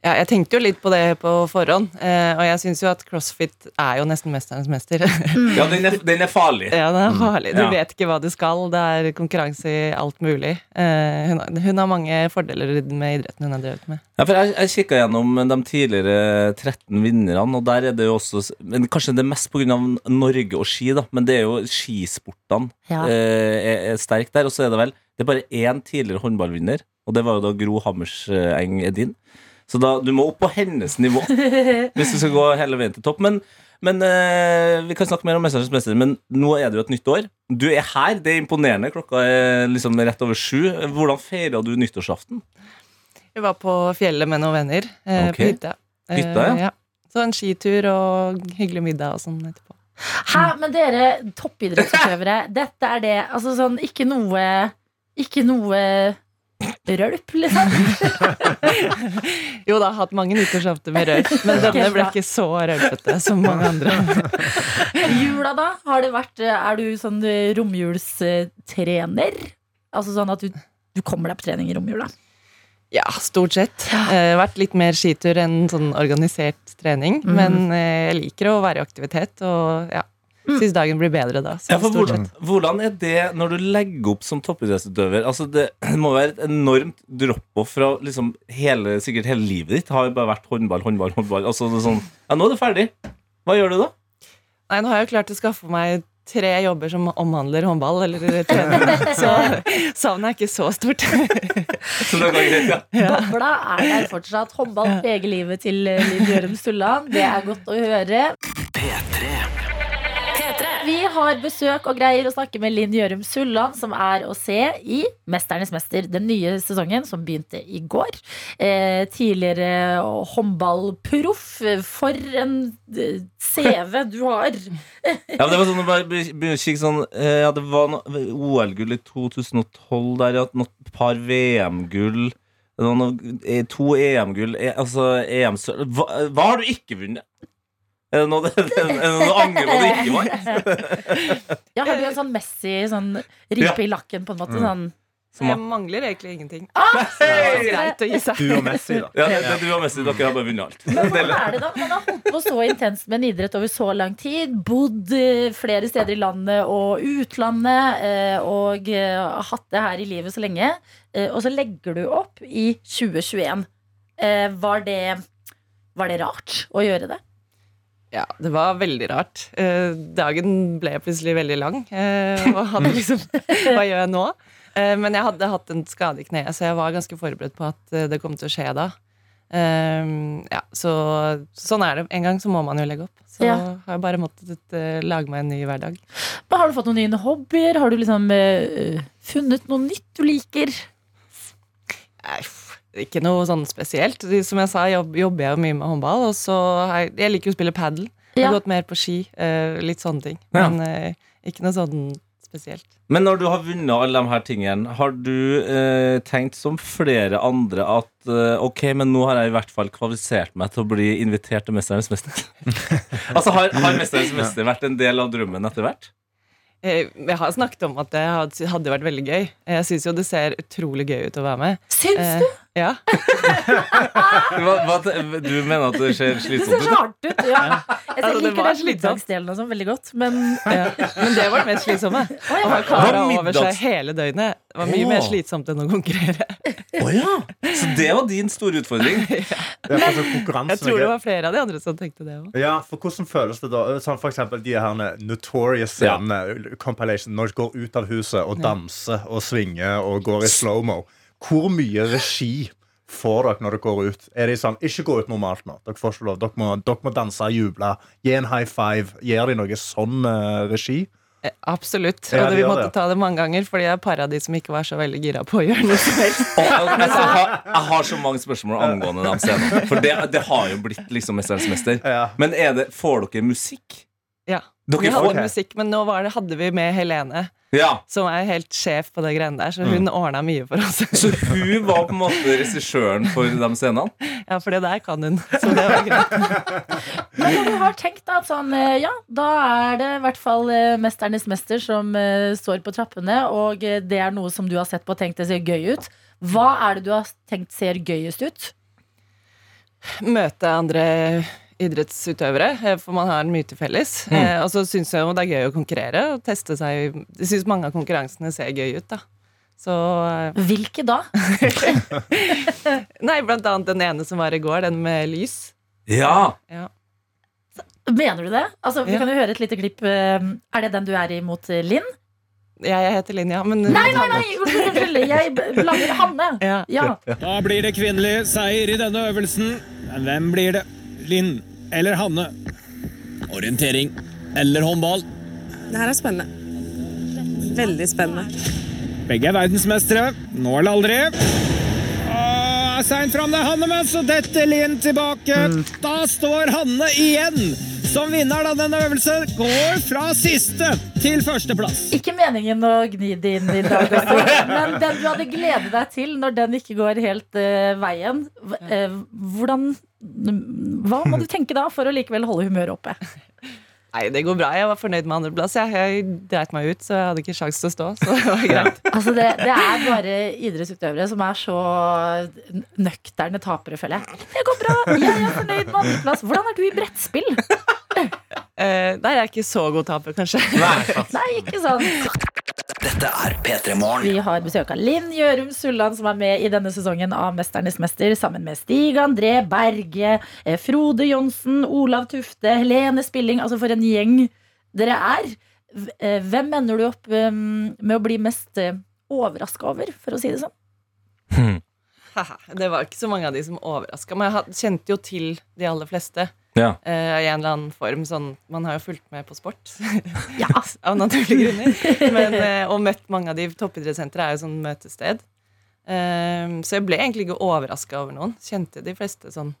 Ja, jeg tenkte jo litt på det på forhånd, eh, og jeg syns jo at crossfit er jo nesten mesterens mester. Ja, den er, den er farlig. ja, den er farlig. Du Ja. vet ikke hva du skal. Det er konkurranse i alt mulig. Eh, hun, har- hun har mange fordeler med idretten hun har drevet med. Ja, for jeg, jeg kikka gjennom de tidligere 13 vinnerne, og der er det jo også men Kanskje det er mest pga. Norge og ski, da, men det er jo skisportene Ja. eh, er, er sterk der. Og så er det vel Det er bare én tidligere håndballvinner, og det var jo da Gro Hammerseng Edin. Så da, du må opp på hennes nivå [laughs] hvis du skal gå hele veien til topp. Men, men eh, Vi kan snakke mer om Mesternes mester, men nå er det jo et nytt år. Du er her, det er imponerende. Klokka er liksom rett over sju. Hvordan feira du nyttårsaften? Jeg var på fjellet med noen venner. Eh, okay. På hytta. Eh, Hytta, ja. Så en skitur og hyggelig middag og sånn etterpå. Hæ, men dere toppidrettsutøvere, [laughs] dette er det Altså sånn, ikke noe Ikke noe rølp, liksom? [laughs] Jo da, hatt mange nyttårsaftener med rølp, men denne ble ikke så rølpete som mange andre. [laughs] Jula, da? Har det vært, er du sånn eh, romjulstrener? Altså sånn at du, du kommer deg på trening i romjula? Ja, stort sett. Eh, vært litt mer skitur enn sånn organisert trening, Mm. men eh, jeg liker å være i aktivitet, og ja, syns dagen blir bedre da. Ja, for hvordan, hvordan er det når du legger opp som toppidrettsutøver? Altså det [clears throat] må være et enormt drop-off fra liksom hele, sikkert hele livet ditt. Har jo bare vært håndball, håndball, håndball. Altså det er sånn, ja, nå er det ferdig. Hva gjør du da? Nei, nå har jeg jo klart å skaffe meg tre jobber som omhandler håndball eller trening, [laughs] så savnet er ikke så stort. [laughs] Så det går greit, ja. Bobla er der fortsatt. Håndball preger livet til Liv Gjørum Sulland. Det er godt å høre. P3. P3. Vi har besøk og greier å snakke med Linn Gjørum Sulland, som er å se i Mesternes mester, den nye sesongen som begynte i går. Eh, tidligere håndballproff. For en eh, CV du har. [laughs] Ja, det var sånn, bare kikke sånn eh, Ja, det var no, OL-gull i 2012 der, ja. Et par VM-gull. eh, To EM-gull. Altså EM sølv hva, hva har du ikke vunnet? [laughs] Er det noe, er det noe du angrer på at du ikke var? [laughs] Ja, har du en sånn Messi sånn ripe i lakken, på en måte? Sånn. Som Jeg mangler egentlig ingenting. Ah, det er greit å gi seg. Du og Messi, da. Ja, det, det du og Messi, dere har bare vunnet alt. Men hvordan er det da? Man har holdt på så intenst med en idrett over så lang tid. Bodd eh, flere steder i landet og utlandet. eh, Og eh, hatt det her i livet så lenge. eh, Og så legger du opp i 2021. Eh, Var det, var det rart å gjøre det? Ja, det var veldig rart. Eh, dagen ble plutselig veldig lang. Eh, og hadde [laughs] liksom [laughs] Hva gjør jeg nå? Eh, men jeg hadde hatt en skade i kneet, så jeg var ganske forberedt på at eh, det kom til å skje da. Eh, ja, så sånn er det. En gang så må man jo legge opp. Så Ja. har jeg bare måttet uh, lage meg en ny hverdag. Men har du fått noen nye hobbyer? Har du liksom uh, funnet noe nytt du liker? Nei, ikke noe sånn spesielt. Som jeg sa, jobb, jobber jeg jo mye med håndball. Og så jeg, jeg liker jo å spille padel. Jeg Ja. har gått mer på ski. eh, litt sånne ting. Ja. Men eh, ikke noe sånn spesielt. Men når du har vunnet alle de her tingene, har du eh, tenkt som flere andre at eh, ok, men nå har jeg i hvert fall kvalifisert meg til å bli invitert til Mesternes mester? [laughs] altså, har, har Mesternes mester vært en del av drømmen etter hvert? Eh, Jeg har snakket om at det hadde vært veldig gøy. Jeg syns jo det ser utrolig gøy ut å være med. Syns du? Ja. [laughs] Hva, hva, du mener at det ser Det ser slitsomt så ut? hardt ut. Ja. Jeg Altså, liker den slitsomt. middagsdelen og sånn veldig godt, men ja. Men det var det mest slitsomme. Å ha Hva kamera over seg hele døgnet. Det var mye oh. mer slitsomt enn å konkurrere. Oh, ja. Så det var din store utfordring? [laughs] Det er Jeg tror det var flere av de andre som tenkte det òg. Ja, for hvordan føles det da? Sånn for eksempel de her notorious Ja. scenene, compilation, når de går ut av huset og danser og svinger og går i slow-mo. Hvor mye regi får dere når dere går ut? Er de sånn, ikke gå ut normalt nå. Dere får ikke lov. Dere må, dere må danse og juble. Gi en high five. Gir de noe sånn uh, regi? Eh, Absolutt. Ja, Og det, vi måtte det. ta det mange ganger, fordi jeg para de som ikke var så veldig gira på å gjøre noe som helst. [laughs] Altså, jeg, har, jeg har så mange spørsmål angående den scenen. For det, det har jo blitt liksom Mesterens mester. Ja. Men er det, får dere musikk? Ja. Dere Vi hadde okay. musikk, men nå var det, hadde vi med Helene, ja. som er helt sjef på det greiene der, så hun ordna mye for oss. Så hun var på en måte regissøren for de scenene? Ja, for det der kan hun. Så det var greit. Men når du har tenkt at sånn, eh, ja, da er det i hvert fall eh, Mesternes mester som uh, står på trappene, og det er noe som du har sett på og tenkt det ser gøy ut. Hva er det du har tenkt ser gøyest ut? Møte andre idrettsutøvere, eh, for man har mye til felles. Eh, og så syns jeg jo det er gøy å konkurrere og teste seg. Jeg syns mange av konkurransene ser gøy ut, da. Så eh, Hvilke da? [laughs] Nei, blant annet den ene som var i går, den med lys. Ja. Ja. Mener du det? Altså, Vi Ja. kan jo høre et lite klipp. Er det den du er i mot eh, Linn? Ja, jeg heter Linn, ja. men Nei, nei, nei! Unnskyld. Jeg blander Hanne. Ja. Ja. Da blir det kvinnelig seier i denne øvelsen. Men hvem blir det? Linn eller Hanne? Orientering eller håndball? Det her er spennende. Veldig spennende. Begge er verdensmestere. Nå eller aldri. Åh, Seint fram det er Hanne, men så detter Linn tilbake. Da står Hanne igjen som vinner av denne øvelsen. Går fra siste til førsteplass. Ikke meningen å gni det inn i dag, også, [laughs] men den du hadde gledet deg til når den ikke går helt uh, veien, eh, hvordan Hva må du tenke da for å likevel holde humøret oppe? [laughs] Nei, det går bra. Jeg var fornøyd med andreplass. Jeg, jeg dreit meg ut, så jeg hadde ikke sjans til å stå. Så det var greit. [laughs] Altså det, det er bare idrettsutøvere som er så nøkterne tapere, føler jeg. Det går bra, jeg er fornøyd med andreplass. Hvordan er du i brettspill? Eh, der er jeg ikke så god taper, kanskje. [laughs] Nei, ikke sant. Dette er P3 Morgen. Vi har besøk av Linn Gjørum Sulland, som er med i denne sesongen av Mesternes mester, sammen med Stig André Berge, eh, Frode Johnsen, Olav Tufte, Helene Spilling. Altså for en gjeng dere er. Eh, Hvem ender du opp med å bli mest overraska over, for å si det sånn? Haha, Det var ikke så mange av de som overraska meg. Jeg kjente jo til de aller fleste. Ja. Uh, I en eller annen form. Sånn, man har jo fulgt med på sport. ja, [laughs] Av naturlige grunner. Men, uh, og møtt mange av de. Toppidrettssenteret er jo sånn møtested. Uh, så jeg ble egentlig ikke overraska over noen. Kjente de fleste sånn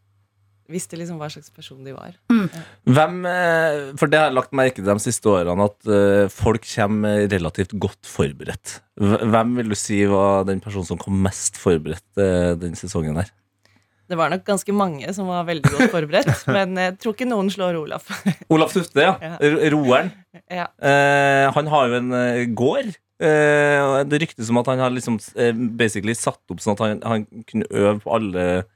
Visste liksom hva slags person de var. Hvem, eh, for det har jeg lagt merke til de siste årene, at folk kommer relativt godt forberedt. Hvem vil du si var den personen som kom mest forberedt denne den sesongen her? Det var nok ganske mange som var veldig godt forberedt. [laughs] men jeg tror ikke noen slår Olaf. [laughs] Olaf Tufte, ja. Ja. Roeren. ja. Eh, han har jo en eh, gård. Eh, det ryktes om at han har liksom eh, basically satt opp sånn at han, han kunne øve på alle eh,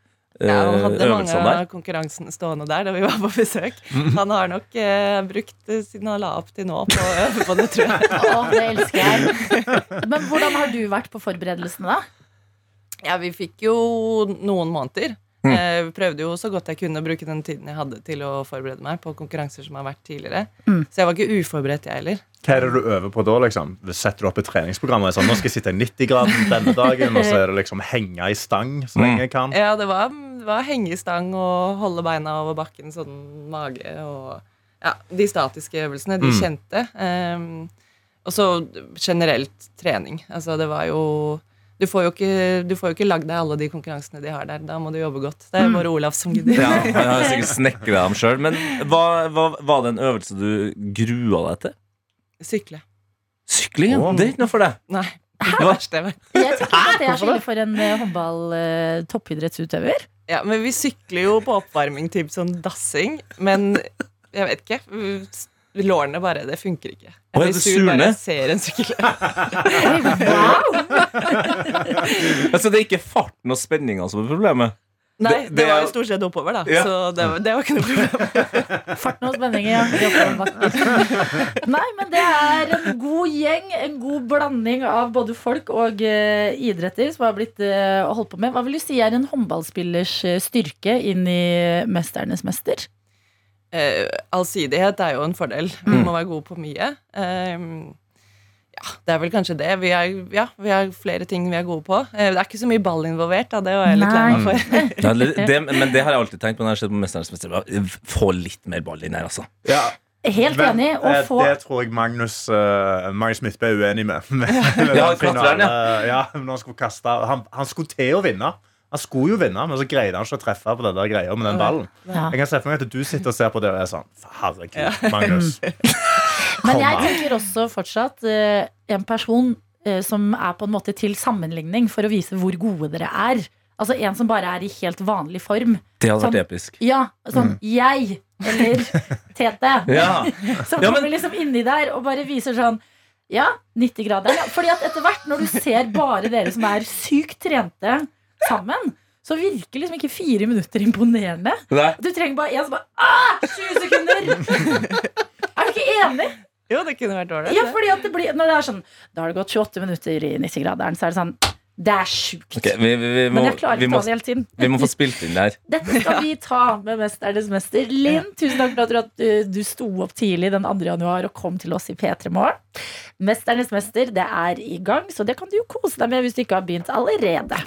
Ja, han hadde mange av konkurransene stående der da vi var på besøk. [laughs] Han har nok eh, brukt eh, siden han la opp til nå på å øve på det, tror jeg. Å, det elsker jeg. Men hvordan har du vært på forberedelsene, da? Ja, vi fikk jo noen måneder. Jeg prøvde jo så godt jeg kunne å bruke den tiden jeg hadde til å forberede meg på konkurranser som har vært tidligere. Mm. Så jeg var ikke uforberedt, jeg heller. Hva er det du øver på da? liksom? Setter du opp et treningsprogram? og er Sånn, nå skal jeg sitte i 90-graden denne dagen, og så er det liksom henge i stang så lenge jeg kan. Ja, det var, det var stang og holde beina over bakken, sånn mage og Ja, de statiske øvelsene, de Mm. kjente. Um, og så generelt trening. Altså, det var jo du får jo ikke, du får jo ikke lagd deg alle de konkurransene de har der. Da må du jobbe godt. Det er bare Olav som gidder. Ja, han har sikkert [laughs] snekra dem sjøl. Men hva, hva, var det en øvelse du grua deg til? Sykle. Sykling? ja. Det er ikke noe for deg. Nei. [laughs] Det er verste jeg vet. Jeg tenker ikke at det er så ille for en eh, håndball-toppidrettsutøver. Ja, men vi sykler jo på oppvarming, typ sånn dassing. Men jeg vet ikke. Lårene bare, det funker ikke. Jeg blir det sur bare surne? jeg ser en sykkel. [laughs] Altså, det er ikke farten og spenninga som er problemet. Nei, Det- det, det var jo stort sett oppover, da. Ja. Så det, det var ikke noe problem. [laughs] Farten og spenningen, ja. Nei, men det er en god gjeng, en god blanding av både folk og uh, idretter som har blitt uh, holdt på med. Hva vil du si er en håndballspillers eh, styrke inn i Mesternes mester? Eh, allsidighet er jo en fordel. Vi Mm. må være gode på mye. Eh, ja, det er vel kanskje det. Vi er, ja, vi har flere ting vi er gode på. Eh, det er ikke så mye ball involvert, da. Det var jeg litt lei meg for. [laughs] Ja, det, det, men det har jeg alltid tenkt på når jeg har sett på Mesternes mester. Få litt mer ball inn her, altså. Ja, Helt men, enig. Eh, få Det tror jeg Magnus, uh, Magnus Midtbø er uenig med. med, [laughs] med Ja, den ja. ja. Når han skulle kaste han, han skulle til å vinne. Han skulle jo vinne, men så greide han ikke å treffe på den der greia med den ballen. ja. Jeg kan se for meg at du sitter og ser på det og er sånn Herregud, Magnus. [laughs] Men jeg tenker også fortsatt uh, en person uh, som er på en måte til sammenligning for å vise hvor gode dere er. Altså en som bare er i helt vanlig form. Det hadde Sånn- vært episk. Ja, sånn jeg eller [laughs] Tete. Ja. [laughs] Som Ja, men- kommer liksom inni der og bare viser sånn Ja, 90 grader. Ja. Fordi at etter hvert, når du ser bare dere som er sykt trente sammen, så virker liksom ikke fire minutter imponerende. Nei. Du trenger bare en som bare ah, 20 sekunder! [laughs] Er du ikke enig? Jo, det kunne vært ålreit. Ja, fordi at det blir, når det er sånn Da har det gått 28 minutter i 90-graderen, så er det sånn Det er sjukt. Okay, vi, vi, vi, må, Men jeg klarer ikke å ta det hele tiden. vi må få spilt inn det her. [laughs] Dette skal vi ta med Mesternes mester. Linn, tusen takk for at du, du sto opp tidlig den 2. januar og kom til oss i P3 Morgen. Mesternes mester, det er i gang, så det kan du jo kose deg med hvis du ikke har begynt allerede.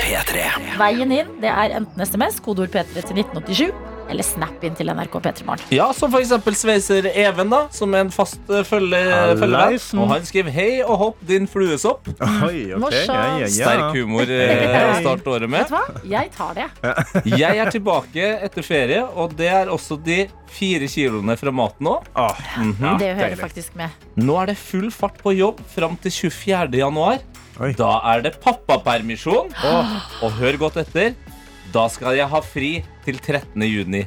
P3. Veien inn det er enten SMS, kodeord P3 til 1987, eller Snap inn til NRK P3 Morgen. Ja, som eksempel sveiser Even, da, som er en fast eh, følge, følgevenn. Og han skriver 'Hei og hopp, din fluesopp'. [laughs] Oi, okay. Ja, ja, ja. Sterk humor eh, [laughs] å starte året med. Vet du hva? Jeg tar det. [laughs] Jeg er tilbake etter ferie, og det er også de fire kiloene fra maten òg. Ah, mm -hmm. Det hører deilig. faktisk med. Nå er det full fart på jobb fram til 24. januar. Oi. Da er det pappapermisjon. Og hør godt etter. Da skal jeg ha fri til 13. juni.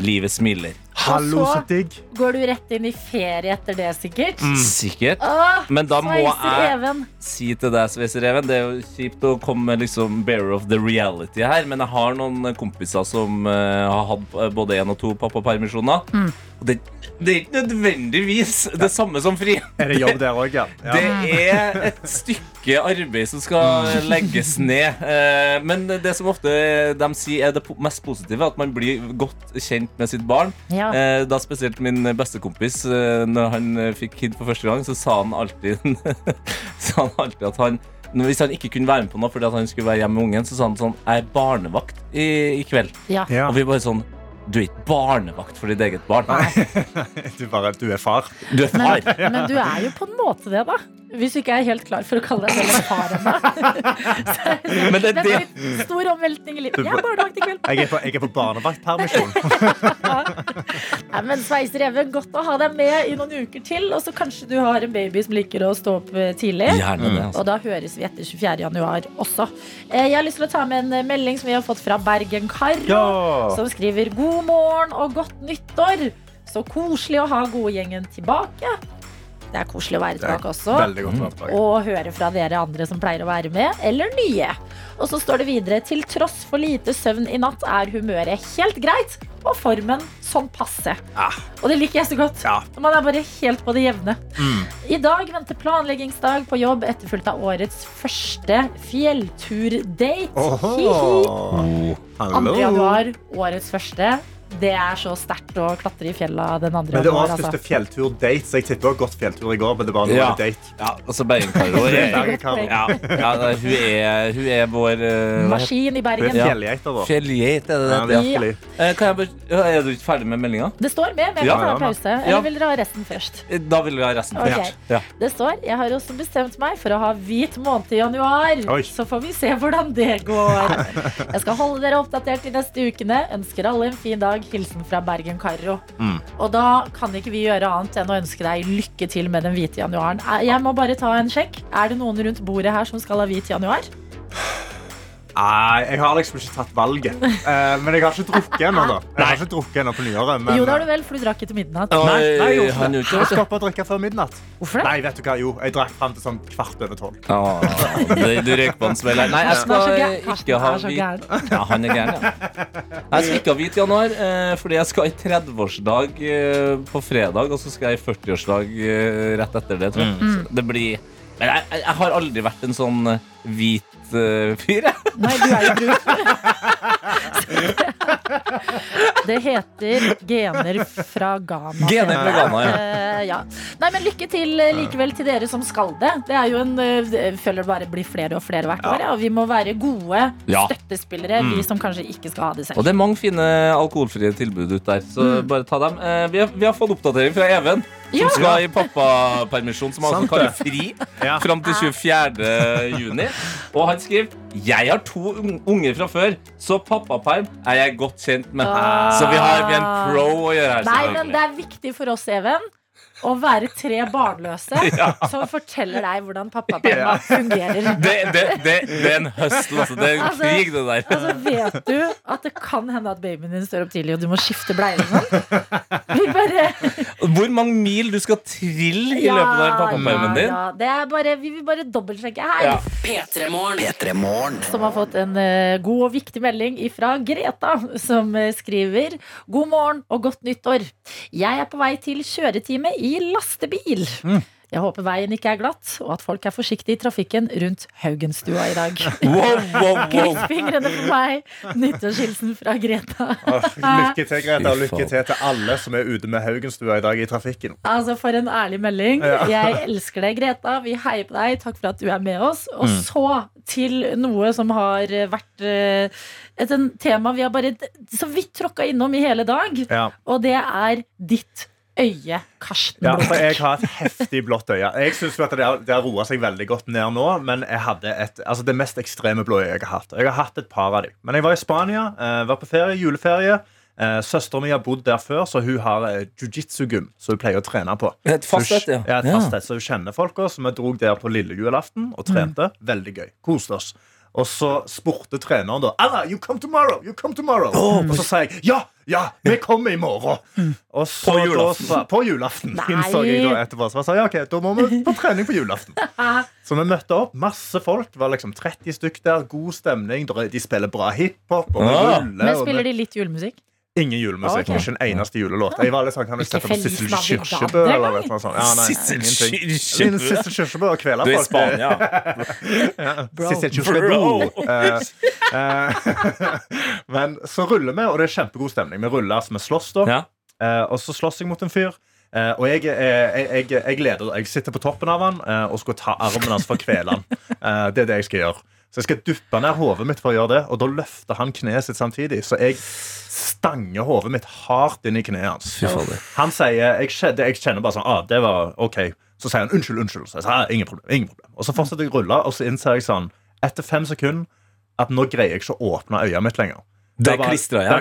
Livet smiler. Hallo, så- digg. Går du rett inn i ferie etter det, sikkert? Sikkert. Åh, Men da må jeg Even. si til deg, Sveisereven Det er jo kjipt å komme med liksom bearer of the reality her, men jeg har noen kompiser som uh, har hatt både én og to pappapermisjoner. Mm. Og det, det er ikke nødvendigvis det samme som fri. Er det jobb der òg, ja? ja. [laughs] Det er et stykke arbeid som skal legges ned. Eh, Men det som ofte de sier er det mest positive, at man blir godt kjent med sitt barn. Ja. Eh, Da spesielt min bestekompis, eh, når han fikk kid for første gang, så sa han alltid, [laughs] sa han alltid at han hvis han ikke kunne være med på noe fordi at han skulle være hjemme med ungen, så sa han sånn Jeg er barnevakt i, i kveld. Ja. Ja. Og vi bare sånn Du er ikke barnevakt for ditt eget barn. [laughs] Du, bare, du er far. Du er far. Men, men du er jo på en måte det, da. Hvis du ikke er helt klar for å kalle deg selv far ennå. [laughs] Det det det er en stor omveltning i livet. Jeg er barnevakt i kveld. Jeg er på, jeg er på barnevaktpermisjon. [laughs] Nei, men Sveis Even, godt å ha deg med i noen uker til. Og så kanskje du har en baby som liker å stå opp eh, tidlig. Gjerne det. altså Og da høres vi etter 24. januar også. Eh, Jeg har lyst til å ta med en eh, melding som vi har fått fra Bergen Karo. Ja. Som skriver 'God morgen og godt nyttår'. Så koselig å ha godgjengen tilbake. Det er koselig å være tilbake også. Godt. Og høre fra dere andre som pleier å være med, eller nye. Og så står det videre til tross for lite søvn i natt er humøret helt greit. og formen sånn passe. Ja. Og det liker jeg så godt. Ja. Man er bare helt på det jevne. Mm. I dag venter planleggingsdag på jobb, etterfulgt av årets første fjellturdate. Hihi. Oho. 2. januar, årets første. Det er så sterkt å klatre i fjella den andre. Men det var januar. første Altså. fjelltur-date, så jeg tipper du har gått fjelltur i går. Men det var Ja. date. Ja, altså Bergen-Karo er, [laughs] ja, ja, hun, er, hun er vår uh, Maskin i er Bergen. Fjellgeita vår. Fjellgeit, er det det? Ja. virkelig. Eh, Kan jeg bare, er du ikke ferdig med meldinga? Det står med, men jeg kan ta en pause. Ja. Eller vil dere ha resten først? Da vil vi ha resten. først Ja. Det står Jeg har også bestemt meg for å ha hvit måned i januar. Oi. Så får vi se hvordan det går. [laughs] Jeg skal holde dere oppdatert de neste ukene. Ønsker alle en fin dag. Hilsen fra Bergen Karro. Mm. Og da kan ikke vi gjøre annet enn å ønske deg lykke til med den hvite januaren. Eh, Jeg må bare ta en sjekk. Er det noen rundt bordet her som skal ha hvit januar? Nei, jeg har liksom ikke tatt valget. Uh, men jeg har ikke drukket ennå. da. Jeg har ikke drukket ennå på nyåret. Men, jo, det har du vel, for du drakk etter midnatt. Nei, nei, jo, han ikke. Jeg stoppa det. drikke før midnatt. Hvorfor det? Nei, vet du hva? Jo, jeg drakk fram til sånn kvart over tolv. Ah, det- du røyker på en smell her. Nei, jeg er skal eh, ikke ha hvit. Ja, han er gæren, ja. Jeg skal ikke ha hvit januar, eh, fordi jeg skal i 30-årsdag eh, på fredag, og så skal jeg i 40-årsdag eh, rett etter det, tror jeg. Mm. Så det blir Men jeg, jeg jeg har aldri vært en sånn eh, hvit uh, fyr, jeg. Nei, du er jo brun. [laughs] Det heter gener fra Ghana. Gener fra Ghana, ja. Uh, ja. Nei, men lykke til eh, likevel til dere som skal det. Det er jo en uh, føler det bare blir flere og flere hvert år. Ja. Og vi må være gode Ja. støttespillere, vi som kanskje ikke skal ha det Og det er mange fine alkoholfrie tilbud ut der, så bare ta dem. Vi, har, vi har fått oppdatering fra Even, som Ja. skal i pappapermisjon, som altså Sant kaller fri Ja. fram til 24. juni. [laughs] Og han skriver Jeg har to unger fra før, så pappaperm er jeg godt kjent med. Ah. Så vi har en pro å gjøre her. Nei, men det er viktig for oss, Even. Å være tre barnløse [laughs] som forteller deg hvordan pappaperma fungerer. det, det, det, det er en høst, altså. Det er en Altså- krig, det der. Altså, vet du at det kan hende at babyen din står opp tidlig, og du må skifte bleie? eller noe? Bare Hvor mange mil du skal trille i løpet av pappapermen din? ja, det er bare, vi vil bare dobbeltsjekke her. Ja. P3morgen. Som har fått en uh, god og viktig melding fra Greta, som uh, skriver God morgen og godt nyttår. Jeg er på vei til kjøretime i lastebil. Jeg håper veien ikke er glatt, og at folk er forsiktige i trafikken rundt Haugenstua i dag. [laughs] Wow, wow, wow. Fingrene for meg. Nyttårshilsen fra Greta. Lykke til, Greta, og lykke til til alle som er ute med Haugenstua i dag i trafikken. Altså, For en ærlig melding. Jeg elsker deg, Greta. Vi heier på deg. Takk for at du er med oss. Og Mm. så til noe som har vært eh, et tema vi har bare så vidt tråkka innom i hele dag. Ja. Og det er ditt øye, Karsten Ja, for jeg har et heftig blått øye. Jeg synes at Det har, det har roa seg veldig godt ned nå, men jeg hadde et, altså det mest ekstreme blå øyet jeg har hatt. Jeg har hatt et par av dem. Men jeg var i Spania, eh, var på ferie, juleferie. Søsteren Søstera mi har bodd der før, så hun har eh, jiu-jitsu-gym som hun pleier å trene på. Et fasthet, ja. ja. Et fasthet, så hun kjenner folka. Så vi dro der på lille julaften og trente. Veldig gøy. Koste oss. Og så spurte treneren da Anna, you come tomorrow! you come tomorrow Og så sa jeg ja, ja, vi kommer i morgen. Og så, På julaften. Da, på julaften innså jeg da etterpå. Så jeg sa ja, ok, da må vi på trening på julaften. [laughs] Så vi møtte opp. Masse folk. Det var liksom 30 stykk der. God stemning. De spiller bra hiphop. Og vi Ah. ruller. Men og spiller vi- de litt julemusikk? Ingen julemusikk. Ok. Ikke en eneste julelåt. Jeg var litt sånn, kan du sette på Sissel Kyrkjebø? Eller noe sånt? Ja, nei, Sissel. Kyrkjebø? Sissel Kyrkjebø og kvele Du er i folk. Spania. [laughs] Sissel Kyrkjebø. Eh, eh, [laughs] Men så ruller vi, og det er kjempegod stemning. Vi ruller, altså vi slåss da. Ja. Uh, og så slåss jeg mot en fyr. Uh, og jeg, jeg, jeg, jeg leder. Jeg sitter på toppen av han uh, og skal ta armen hans for å kvele han. Eh, det er det jeg skal gjøre. Så jeg skal duppe ned hodet mitt for å gjøre det, og da løfter han kneet sitt samtidig. Så jeg stanger hodet mitt hardt inn i kneet hans. Han sier jeg jeg kjenner bare sånn ah, det var ok Så sier han unnskyld, unnskyld. Så jeg sier, ah, ingen problem, ingen problem. Og så fortsetter jeg å rulle, og så innser jeg sånn etter fem sekunder at nå greier jeg ikke å åpne øyet mitt lenger. Det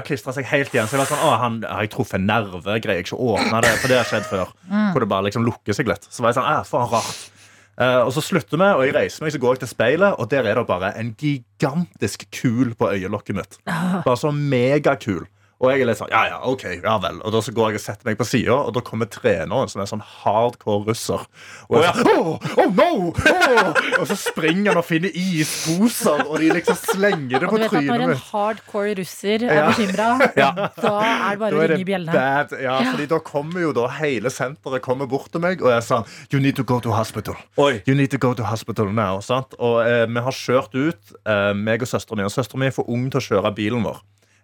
klistra ja. Seg helt igjen. Så jeg var sånn, å, han, Har jeg truffet en nerve? Greier jeg ikke å åpne det? For det har skjedd før. Hvor det bare liksom lukker seg litt. Så var jeg sånn, ah, for rart. Eh, og så slutter vi, og jeg reiser meg, så går jeg til speilet, og der er det bare en gigantisk kul på øyelokket mitt. Bare så megakul. Og jeg er litt sånn, ja, ja, ok, ja vel. Og da så går jeg og setter meg på sida, og da kommer treneren, som er sånn hardcore russer. Og jeg sånn, oh, oh no! Oh! Og så springer han og finner isposer, og de liksom slenger det på trynet mitt. Og du vet at når en hardcore russer er Ja. bekymra, Ja. da er det bare å ringe i bjellene. Ja, fordi da kommer jo da hele senteret kommer bort til meg og jeg sa You need to go to hospital. Oi. You need to go to hospital now. Sant? Og eh, vi har kjørt ut, eh, meg og søsteren min. Og søsteren min er for ung til å kjøre bilen vår.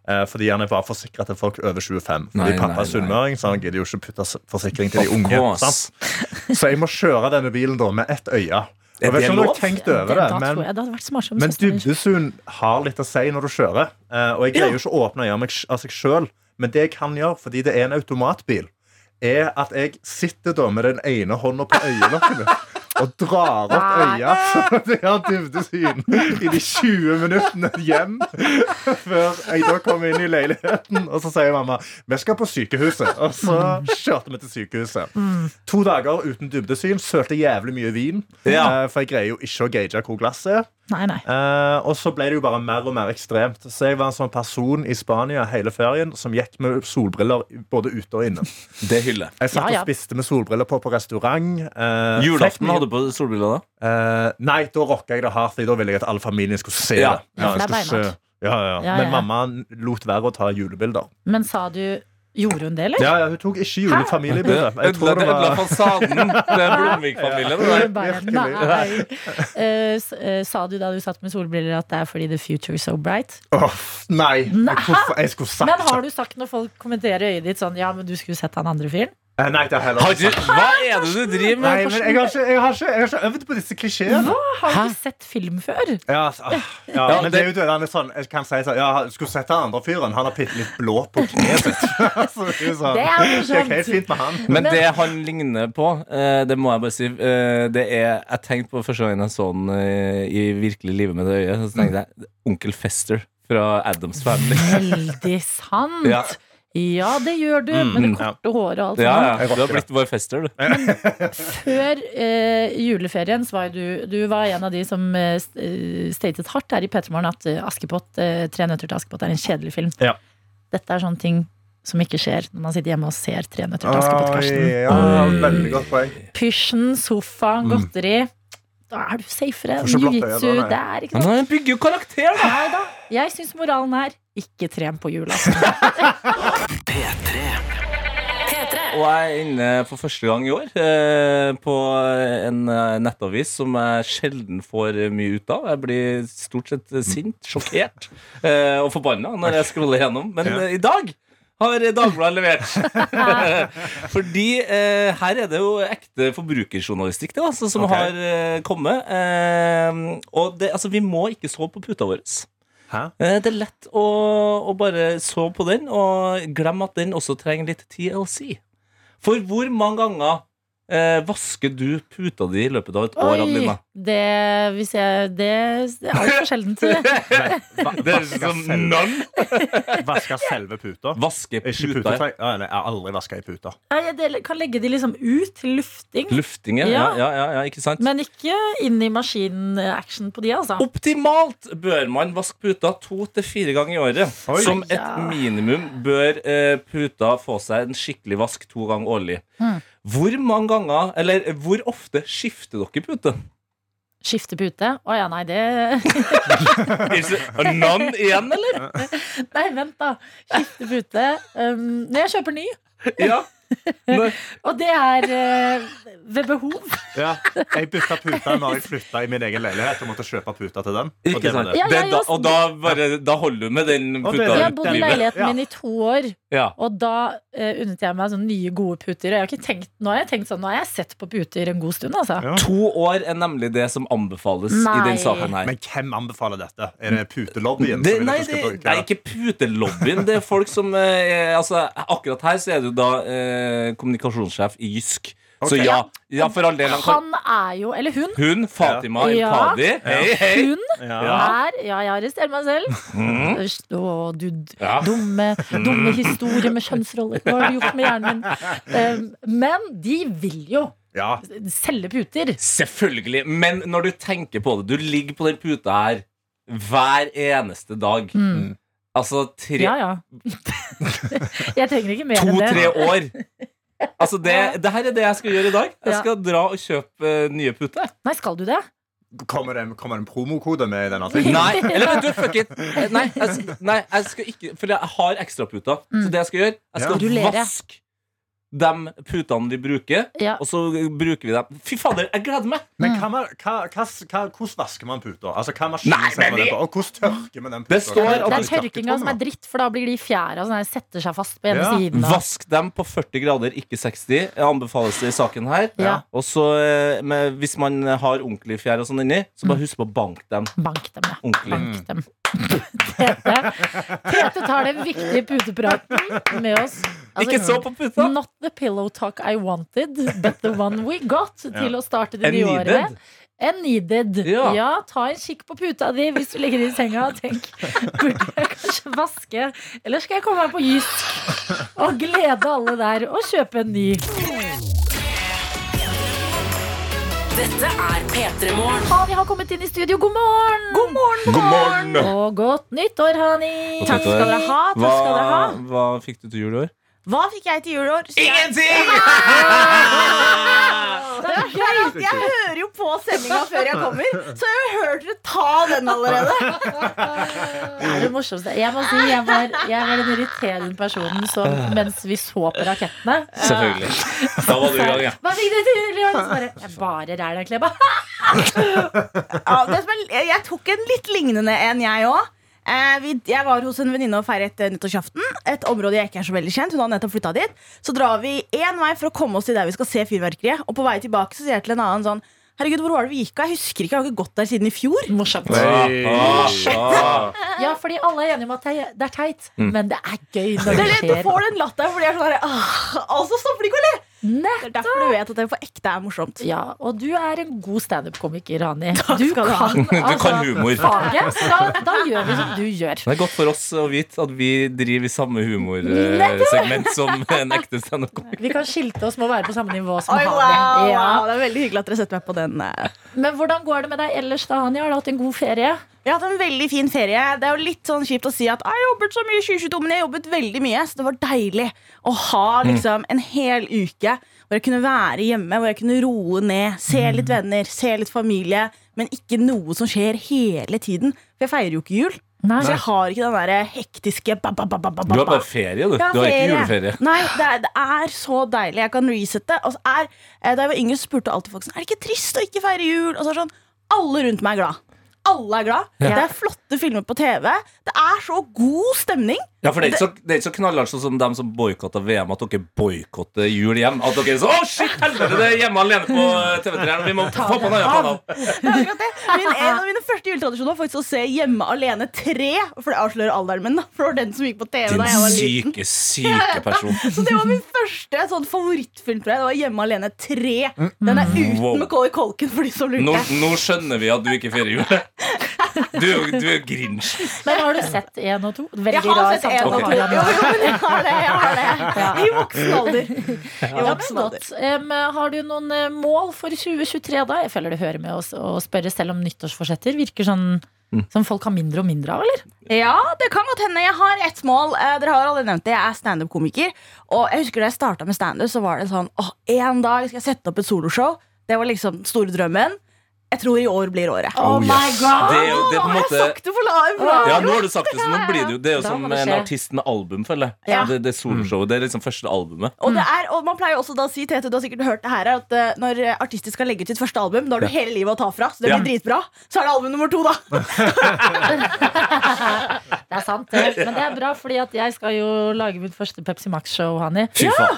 Eh, fordi han er bare forsikra til folk over 25. Fordi Nei, pappa er sunnmøring, så han gidder jo ikke putte forsikring til de unge. Sant? [laughs] Så jeg må kjøre denne bilen da med ett øye. Jeg vet ikke om du har tenkt over det, men det men dybdesyn har litt å si når du kjører. Eh, og jeg greier jo ikke å åpne øynene av seg sjøl. Men det jeg kan gjøre, fordi det er en automatbil, er at jeg sitter da med den ene hånda på øyelokkene. Og drar opp øya så at jeg har dybdesyn i de 20 minuttene hjem før jeg da kommer inn i leiligheten. Og så sier mamma vi skal på sykehuset. Og så kjørte vi til sykehuset. To dager uten dybdesyn. Sølte jævlig mye vin. Ja. eh, For jeg greier jo ikke å gauge hvor glasset er. Nei, nei. Uh, og så ble det jo bare mer og mer ekstremt. Så jeg var en sånn person i Spania hele ferien som gikk med solbriller både ute og inne. [laughs] Det hyller jeg. Satt Ja, ja. og spiste med solbriller på på restaurant. Uh, Julaften hadde du på solbriller da? Uh, nei, da rocka jeg det hardt. Da ville jeg at alle familien skulle se Ja. det. Ja, ja. Ja, Men mamma lot være å ta julebilder. Men sa du Gjorde hun det, eller? Ja, ja, Hun tok ikke julefamiliebilder. Jeg Ødela tror det ødela var fasaden til Blomvik-familien. det nei. Eh, eh, sa du da du satt med solbriller at det er fordi the future is so bright? Oh, Nei! Hvorfor? Jeg skulle sagt Men har du sagt når folk kommenterer øyet ditt sånn Ja, men du skulle sett han andre fyren? Eh, Nei, det har heller ikke sagt. hva er det du driver Nei, med? men jeg har ikke, jeg har ikke, jeg har ikke øvd på disse klisjeene. Har du ikke sett film før? Ja, altså, ah, ja, Ja, men det er jo det han er sånn Jeg kan si sånn Ja, skulle sett den andre fyren. Han har bitte litt blå på kneet sitt. [laughs] Så det er ikke sånn, Det er gikk helt fint med han. Men det han ligner på, eh, det må jeg bare si eh, Det er Jeg tenkte på første gang jeg så den i virkelig livet med det øyet. Så tenkte jeg Onkel Fester fra Adams Family. Veldig [laughs] sant. Ja. Ja, det gjør du. Med det ja. korte håret og alt Ja, sånt. ja, du har blitt vår fester, du. Før eh, juleferien så var du Du var en av de som eh, eh, statet hardt her i P3 Morgen at eh, Askepott, eh, Tre nøtter til Askepott er en kjedelig film. Ja. Dette er sånne ting som ikke skjer når man sitter hjemme og ser Tre nøtter til Askepott. Karsten. ja, veldig godt poeng. Pysjen, sofa, godteri. Da er du safere. Da, det er ikke Men han bygger jo karakter, da! Nei da. Jeg syns moralen er ikke tren på jula P3. Og jeg er inne for første gang i år eh, på en eh, nettavis som jeg sjelden får mye ut av. Jeg blir stort sett sint, sjokkert eh, og forbanna når jeg scroller gjennom. Men Ja. eh, i dag har Dagbladet levert. [laughs] Fordi eh, her er det jo ekte forbrukerjournalistikk det, altså, som okay. har eh, kommet. Eh, og det, altså, vi må ikke sove på puta vår. Hæ? Eh, Det er lett å, å bare sove på den, og glemme at den også trenger litt TLC. For hvor mange ganger eh, vasker du puta di i løpet av et år, Adelina? Det, hvis jeg, det, det er altfor sjeldent. [laughs] Det er som selve, [laughs] vaske selve puta. Vaske Ikke puta. Jeg har aldri vaska i puta. Jeg kan legge de liksom ut til lufting, Lufting, ja. Ja, Ja. ja, ja, ikke sant? men ikke inn i maskinaction på de, altså. Optimalt bør man vaske puta to til fire ganger i året. Oi. Som et Ja. minimum bør eh, puta få seg en skikkelig vask to ganger årlig. Mm. Hvor mange ganger, eller hvor ofte skifter dere pute? Skifte pute? Å ja, nei, det [laughs] a igjen, eller? Nei, vent, da. Skifte pute. Um, når jeg kjøper ny. Ja. [laughs] Og det er eh, ved behov. [laughs] Ja, jeg bytta puta når jeg flytta i min egen leilighet og måtte kjøpe puta til den. Og Ikke det var sant? det. Ja, Det, jeg da, også. og da, bare, da holder du med den Og det puta Jeg har ut bodd i livet. leiligheten Ja. min i to år, Ja. og da uh, unnet jeg meg sånne nye, gode puter. Og jeg har ikke tenkt, nå har jeg tenkt sånn, nå har jeg sett på puter en god stund, altså. Ja. To år er nemlig det som anbefales i Nei. den saken her. Men hvem anbefaler dette? Er det putelobbyen? Det, som vil nei, at du det, skal bruke det er ikke putelobbyen. Det er folk som eh, er- altså, Akkurat her så er det jo da eh, kommunikasjonssjef i Jysk. Så ja, ja, for all del. han Han er jo, eller hun, Hun, Fatima Ja. El-Kadi. Hei, hei. hun er Ja, jeg arresterer meg selv. Å, du Ja. dumme, dumme historie med kjønnsroller. Hva har du gjort med hjernen min? Um, men de vil jo Ja. selge puter. Selvfølgelig. Men når du tenker på det, du ligger på den puta her hver eneste dag. Mm. Altså tre Ja, ja. [laughs] Jeg trenger ikke mer enn det. To-tre år. Altså, det, det her er det jeg skal gjøre i dag. Jeg Ja. skal dra og kjøpe eh, nye puter. Nei, skal du det? Kommer det, kommer det en promokode med i denne artikkelen? Nei, [laughs] eller vet du, fuck it. Eh, Nei, jeg, nei, jeg skal ikke For jeg har ekstraputer. Så det jeg skal gjøre, jeg skal ja. vaske de putene vi bruker, Ja. og så bruker vi dem. Fy fader, jeg gleder meg! Men hva, ma- hva, hva, hva, hvordan vasker man puter? Altså, hva maskin setter man den på? Og hvordan tørker man den Det står Det er tørkinga som er dritt, for da blir de fjæra sånn setter seg fast på ene Ja. siden. Da. Vask dem på 40 grader, ikke 60. Jeg anbefales det i saken her. Ja. Og så, eh, med, hvis man har ordentlig fjær og sånn inni, så bare husk på å banke dem Bank dem, ja. ordentlig. Bank dem. [laughs] Tete, Tete tar den viktige putepraten med oss. Altså, Ikke så på puta! Not the pillow talk I wanted, but the one we got [laughs] til å starte det nye året. needed. And needed. Ja. Ja. ta en kikk på puta di hvis du ligger i senga og tenk Burde jeg kanskje vaske, eller skal jeg komme meg på Jysk og glede alle der og kjøpe en ny? Dette er P3 Morgen. Hani har kommet inn i studio. God morgen! God morgen, God morgen! Og godt nyttår, Hani. Takk skal dere ha. Takk skal dere ha. Hva, hva fikk du til jul i år? Hva fikk jeg til jul i år? Jeg- Ingenting! [laughs] Gøy. Jeg hører jo på sendinga før jeg kommer, så jeg har hørt dere ta den allerede. Det er det morsomste. Jeg må si, jeg var, jeg var den irriterende personen som mens vi så på rakettene Selvfølgelig. Da var du i gang, ja. Hva fikk du til jul i år? Så bare, jeg bare ræla Kleba. Ja, det som er, jeg tok en litt lignende en, jeg òg. Eh, vi- jeg var hos en venninne og feiret eh, nyttårsaften. Et område jeg ikke er så veldig kjent. Hun har nettopp flyttet dit Så drar vi én vei for å komme oss til der vi skal se fyrverkeriet. Og på vei tilbake så sier jeg til en annen sånn Herregud, hvor var det vi gikk? av? Jeg husker ikke, jeg har ikke gått der siden i fjor. Morsomt. Ja, fordi alle er enige om at det er- teit, men det er gøy når Det det er du får den latteren fordi jeg er sånn herre Altså, stopp, så stopper de ikke å le! Nett. Det er derfor du vet at det på ekte er morsomt. Ja, og du er en god standup-komiker, Hani. Du [laughs] du kan, altså, kan humor. faget, så da, da gjør vi som du gjør. Det er godt for oss å vite at vi driver i samme humorsegment som en ekte standup-komiker. Vi kan skilte oss med å være på samme nivå som Oi, Hani. wow, Ja. wow, Det er veldig hyggelig at dere setter meg på den. eh. Men hvordan går det med deg ellers, da, Hani? Har du hatt en god ferie? Jeg har hatt en veldig fin ferie. Det er jo litt sånn kjipt å si at jeg har jobbet så mye i 2022, men jeg har jobbet veldig mye. Så det var deilig å ha liksom en hel uke hvor jeg kunne være hjemme, hvor jeg kunne roe ned, se litt venner, se litt familie, men ikke noe som skjer hele tiden. For jeg feirer jo ikke jul. Nei. Så jeg har ikke den der hektiske ba, ba, ba, Du har bare ferie, du. Du har ikke juleferie. Nei, det er, det er så deilig. Jeg kan resette. Er, eh, da jeg var yngre, spurte alltid folk sånn Er det ikke trist å ikke feire jul? Og så er sånn Alle rundt meg er glad. Alle er glad. Ja. Det er flotte filmer på TV. Det er så god stemning. Ja, for Det er ikke så, det er ikke så knallhardt sånn som dem som boikotta VM, at dere boikotter jul hjem. At dere er så, å shit, helvete, det er hjemme alene på TV3. Vi må få på en annen kanal. Min, en av mine første juletradisjoner var faktisk å se Hjemme alene 3. For det avslører alderen min. For det var den som gikk på TV Din da jeg var liten. syke, syke person. [laughs] Så det var min første sånn favorittfilm. tror jeg Det var Hjemme alene 3. Den er uten Wow. Macaulay Culkin, for de som Nå, lurte. nå skjønner vi at du ikke feirer jul. [laughs] Du, er jo- du er grinch. Men har du sett én og to? Veldig rar sett en og to. Jo, jo, men jeg har det. Jeg har det. [laughs] I voksen alder. [laughs] I Ja, men voksen alder. godt. Em, har du noen eh, mål for 2023, da? Jeg føler det hører med å spørre selv om nyttårsforsetter virker sånn som folk har mindre og mindre av, eller? Ja, det kan godt hende. Jeg har ett mål. Eh, Dere har allerede nevnt det. Jeg er standup-komiker. Og jeg husker da jeg starta med standup, så var det sånn åh, en dag skal jeg sette opp et soloshow. Det var liksom den store drømmen. Jeg tror i år blir året. Oh, my god! Det er det på en Nå har sagt det for live! Ja, nå har du sagt det, så nå blir det jo Det er jo Da som en artist med album, føler jeg. Ja. Det, det er soloshowet. Det er liksom første albumet. Og, det er, og man pleier også da å si Tete, du har sikkert hørt det her At uh, når artister skal legge ut sitt første album Da har du hele livet å ta fra Så det Ja. blir dritbra Så er det album nummer to da [laughs] Det er sant, det. Men det er bra, fordi at jeg skal jo lage mitt første Pepsi Max-show, Hani. Fy faen.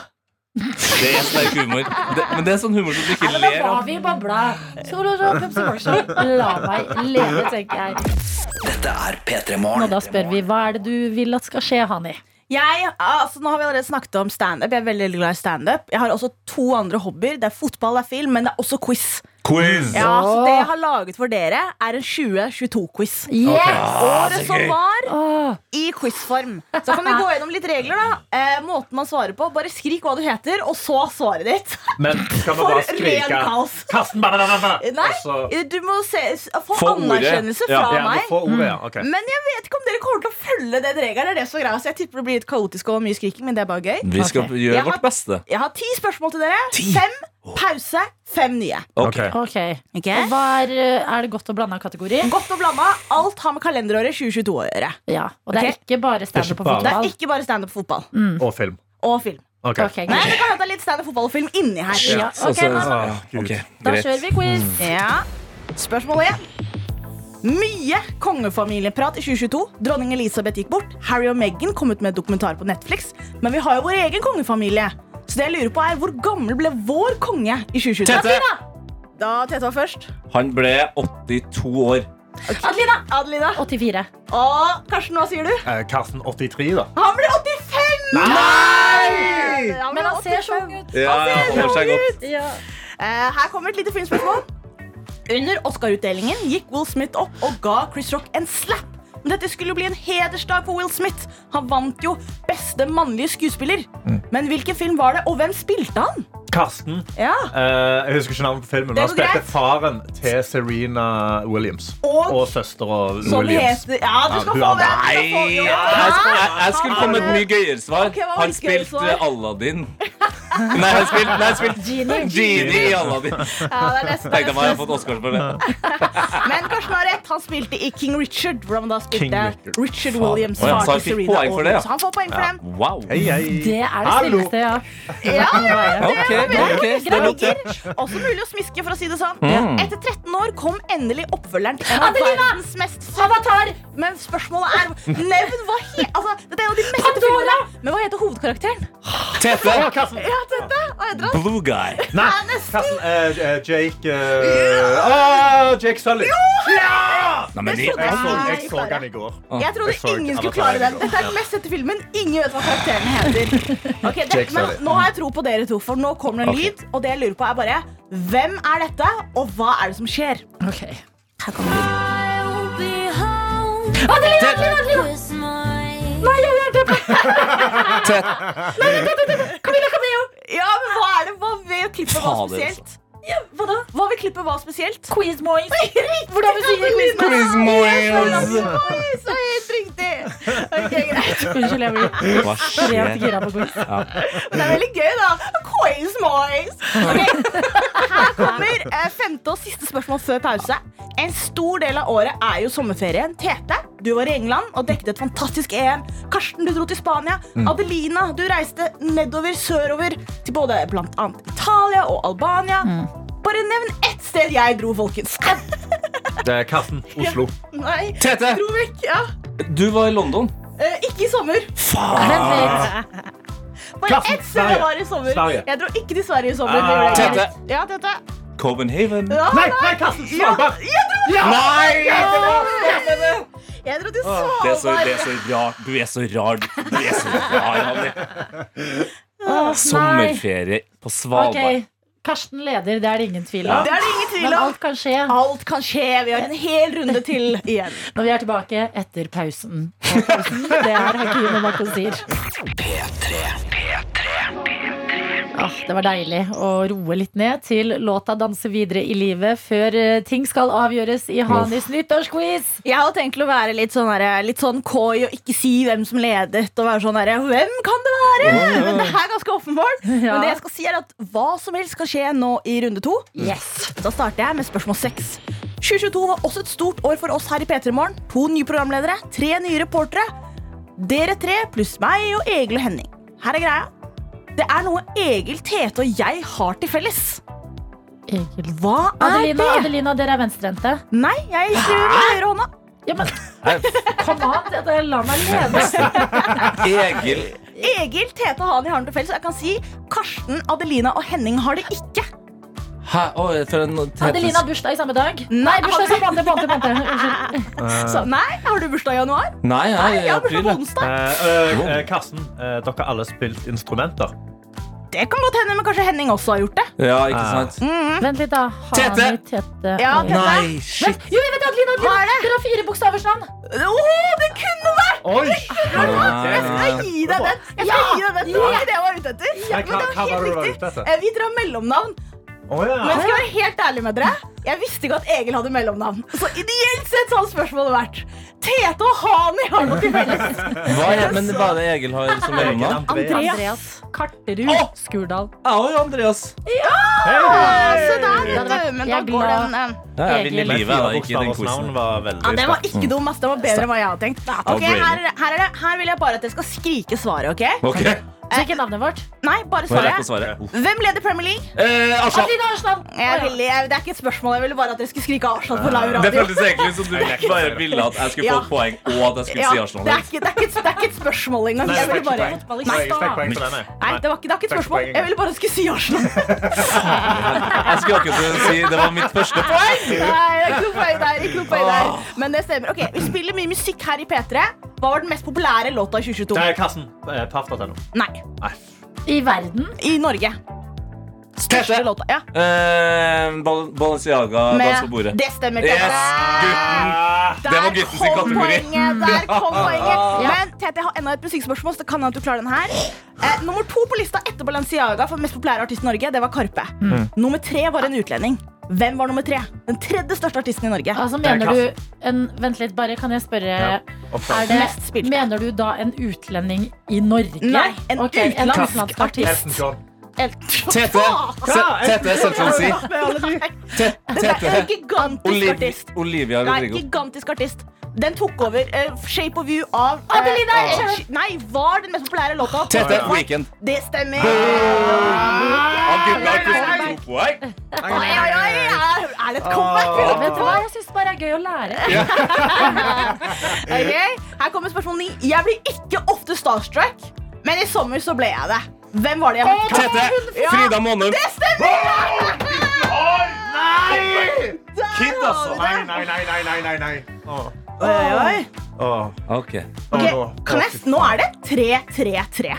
Det er sterk humor. Det, men det er sånn humor som du ikke ler Da var vi babla. Solo show, Pepsi Max-show. La meg leve, tenker jeg. Dette er P3 Og da spør vi hva er det du vil at skal skje, Hani? jeg, altså, Nå har vi allerede snakket om stand-up Jeg er veldig glad i stand-up Jeg har også to andre hobbyer Det er fotball, det er film, men det er også quiz Quiz! Ja, så Det jeg har laget for dere, er en 2022-quiz. Yes! Året som var i quizform. Så kan vi gå gjennom litt regler. da eh, Måten man svarer på. Bare skrik hva du heter, og så svaret ditt. Men kan man bare skrike. Karsten. Nei, du må se, få Få anerkjennelse ja, fra ja, meg. ordet, ja. okay. Men jeg vet ikke om dere kommer til å følge den regelen. Det er det som er greia. Så jeg tipper det blir litt kaotisk og mye skriking, men det er bare gøy. Vi skal okay. gjøre har- vårt beste. Jeg har ti spørsmål til dere. Fem pause, fem nye. Ok. Okay. ok. Ok? Og hva er, eh, er det godt og blanda kategori? Godt og blanda. Alt har med kalenderåret 2022 å gjøre. Ja, Og det er ikke bare standup på fotball? Det er ikke bare standup fotball. Og film. Og film. Ok. Ok, Nei, greit. det kan hente litt standup fotball og film inni her. Ja, men- Åh, Gud. Da kjører vi quiz. Ja. Spørsmål én. Mye kongefamilieprat i 2022. Dronning Elisabeth gikk bort. Harry og Meghan kom ut med et dokumentar på Netflix. Men vi har jo vår egen kongefamilie. Så det jeg lurer på er hvor gammel ble vår konge i 2020? Tete! Da Tete var først. Han ble 82 år. Adelina. Adelina. 84. Og Karsten, hva sier du? Eh, Karsten 83, da. Han ble 85! Nei! Han ble Men han ser 85. så ung ut. Ja, han holder seg ut. Ja. Eh, her kommer et lite filmspørsmål. Under Oscar-utdelingen gikk Will Smith opp og ga Chris Rock en slap. Men dette skulle jo bli en hedersdag for Will Smith. Han vant jo beste mannlige skuespiller. Men hvilken film var det, og hvem spilte han? Karsten. Ja, Uh, jeg husker ikke navnet på filmen. men Han spilte greit. faren til Serena Williams. Og- Og søstera Williams. heter Ja, du skal Ja, få det! Nei! Skal få- jo. Jeg, jeg, jeg skulle komme med et mye gøyere svar. Okay, Han spilte? Aladdin. Nei, han spilte, nei, han spilte Genie. Genie i Aladdin. Ja, det er nesten, Tenkte er meg jeg har fått Oscar for det. Men Karsten har rett. Han spilte i King Richard, Hvordan da spilte King Richard. Richard Williams. Far så han til fikk Serena poeng for det, ja. Så han får poeng for den. Wow. Hei, hei. Det er det stilleste, det er notert. Også mulig å smiske, for å si det sånn. Mm. Etter 13 år kom endelig oppfølgeren verdens mest Avatar! Men spørsmålet er Nevn hva he altså, Dette er en av de mest filmene. Men hva heter hovedkarakteren? Tete. Ja, dette, hva? Blue guy. Nei, Karsten. eh, eh, Jake eh, Åh, Jake Sully. Ja! Nei, men de, Jeg så, Nei, jeg så han i går. Jeg trodde Jeg ingen skulle klare den. Dette er den mest sette filmen. Ingen vet hva karakteren heter. Okay, det, men nå har jeg tro på dere to, for nå kommer det en lyd. Og det jeg lurer på, er bare hvem er dette, og hva er det som skjer? Ok. Her kommer lyden. Adelina, Adelina, Adelina! Nei, jeg gjør det! Camilla Cabello! Ja, men hva er det? Hva ved klippet var Fader, spesielt? Ja, hva da? Hva vil klippet var spesielt? Quiz Moise. [laughs] Hvordan vi sier quiz Quiz Moise. Oi, så [laughs] helt riktig. Ok, greit. [laughs] Unnskyld, jeg blir ekstremt gira på quiz. Men det er veldig gøy, da. Quiz Moise. Her kommer eh, femte og siste spørsmål før pause. En stor del av året er jo sommerferien. Tete, du var i England og dekket et fantastisk EM. Karsten, du dro til Spania. Adelina, du reiste nedover sørover til både blant annet Italia og Albania. Bare nevn ett sted jeg dro, folkens. [laughs] Det er Karsten. Oslo. Nei, Tete. dro vekk. Ja. Du var i London. Eh, ikke i sommer. Faen! Bare ett sted jeg var i sommer. Sverige. Jeg dro ikke til Sverige i sommer. Ah. Tete. Ja, Tete. Copenhagen. Ja, Nei, nei, Karsten. Svalbard. Nei! Jeg dro til Det er, så, Svalbard. det er så rart. Du er så rar. Du er så rar, Hanni. Sommerferie på Svalbard. Okay. Karsten leder, det er det ingen tvil Ja. om. Det er det ingen tvil Men alt kan skje Alt kan skje. Vi har en hel runde til [laughs] igjen. når vi er tilbake etter pausen. Og pausen, det er Hakim og Makosir. Ah, det var deilig å roe litt ned til låta 'Danse videre i livet' før eh, ting skal avgjøres i Hanis nyttårsquiz. Jeg har tenkt å være litt sånn, litt sånn coy og ikke si hvem som ledet. Og være sånn der, Hvem kan det være? Men det er ganske åpenbart. [laughs] Men det jeg skal si er at hva som helst skal skje nå i runde to. Yes. Da starter jeg med spørsmål seks. 2022 var også et stort år for oss her i P3 Morgen. To nye programledere, tre nye reportere. Dere tre pluss meg og Egil og Henning. Her er greia. Det er noe Egil, Tete og jeg har til felles. Egil. Hva er Adelina, det? Adelina, dere er venstrehendte. Nei, jeg skriver med høyrehånda. Ja, men [laughs] Kom an, Tete, la meg lede. Egil Egil, Tete og han har den til felles. Jeg kan si Karsten, Adelina og Henning har det ikke. Hæ? Oh, for en Adelina har bursdag i samme dag. Nei, bursdag i samme måned, måned. Unnskyld. [laughs] Så, nei, har du bursdag i januar? Nei, jeg Nei, jeg har bursdag på onsdag. Uh, uh, eh, Karsten, eh, dere har alle spilt instrumenter. Det kan godt hende, men kanskje Henning også har gjort det. Ja, ikke sant? Vent litt, da. Tete! Tete. Ja, Tete. Nei, Vent, shit. jo, jeg vet Adelina, Hva er Adelina. det? Dere har fire bokstavers navn. Oh, det kunne vært! Oi! Jeg skal gi deg den. Jeg skal gi deg den. Det var ikke det jeg var ute etter. Men det var helt riktig. Vi drar mellomnavn. Å, ja. Men skal jeg være helt ærlig med dere Jeg visste ikke at Egil hadde mellomnavn. Så ideelt sett så hadde spørsmålet vært Tete og Hani har noe til felles. Hva er, men hva er det Egil har som mellomnavn? Andreas. Andreas Karterud Skurdal. Jeg òg, Andreas. Så der, vet du. Men da går den eh, Ja, jeg vinner Egil. livet, da, ikke den quizen. var ja, det var ikke dum, Det var bedre enn hva jeg hadde tenkt. Okay, her, er her, er det, her vil jeg bare at dere skal skrike svaret. ok? Ok, Så ikke navnet vårt. Nei, bare svaret. svare? Hvem leder Premier League? Eh, Arsenal. Arsland. Jeg jeg, det er ikke et spørsmål. Jeg ville bare at dere skulle skrike Arsenal på live Det føltes egentlig som du bare ville at jeg skulle få Ja. et poeng, og at jeg skulle Ja, si Arsenal. det, er ikke, det, er ikke, et- det er ikke et spørsmål engang. Nei, Jeg ville bare Nei. Nei, det var ikke, det er ikke et spørsmål. Jeg ville bare skulle si Arsenal. [laughs] Jeg skulle akkurat si det var mitt første poeng. Nei, det er. Ikke noe poeng der. Men det stemmer. Ok, Vi spiller mye musikk her i P3. Hva var den mest populære låta i 2022? Det er Karsten. Paff.no. Nei. Nei, I verden. i Norge. Største Tete. låta. Ja, Eh, Bal- Balenciaga, dans på bordet. Det stemmer. Yes, gutten! Der Det var gutten sin kategori. Poenget, der [laughs] kom poenget. Men Tete, jeg har enda et musikkspørsmål, så det kan hende at du klarer den her. Eh, nummer to på lista etter Balenciaga for mest populære artist i Norge, det var Karpe. Mm. Nummer tre var en utlending. Hvem var nummer tre? Den tredje største artisten i Norge. Altså, er mener du en, Vent litt, bare kan jeg spørre. Ja. Er det, Mest mener du da en utlending i Norge? Nei, en okay, en utenlandsk utenlandsk artist. Tete, Tete Central Sea. Tete. gigantisk. Olivia Nei, Rodrigo. gigantisk artist. Den tok over uh, Shape of You av uh, Adelina uh, Nei, var den mest populære låta. Tete Weekend. Det stemmer. Ah. Oi, oi, oi. Er er det et comeback? Vet du hva, jeg syns bare det er gøy å lære. [laughs] Ok, Her kommer spørsmål ni. Jeg blir ikke ofte starstruck, men i sommer så ble jeg det. Hvem var det jeg møtte? Tete. Ja. Frida Månum. Kid, altså. Nei, nei, nei, nei, nei, nei, nei. Åh. Oi, oi. Åh. Ok. okay. Kan jeg, Nå er det 3-3-3.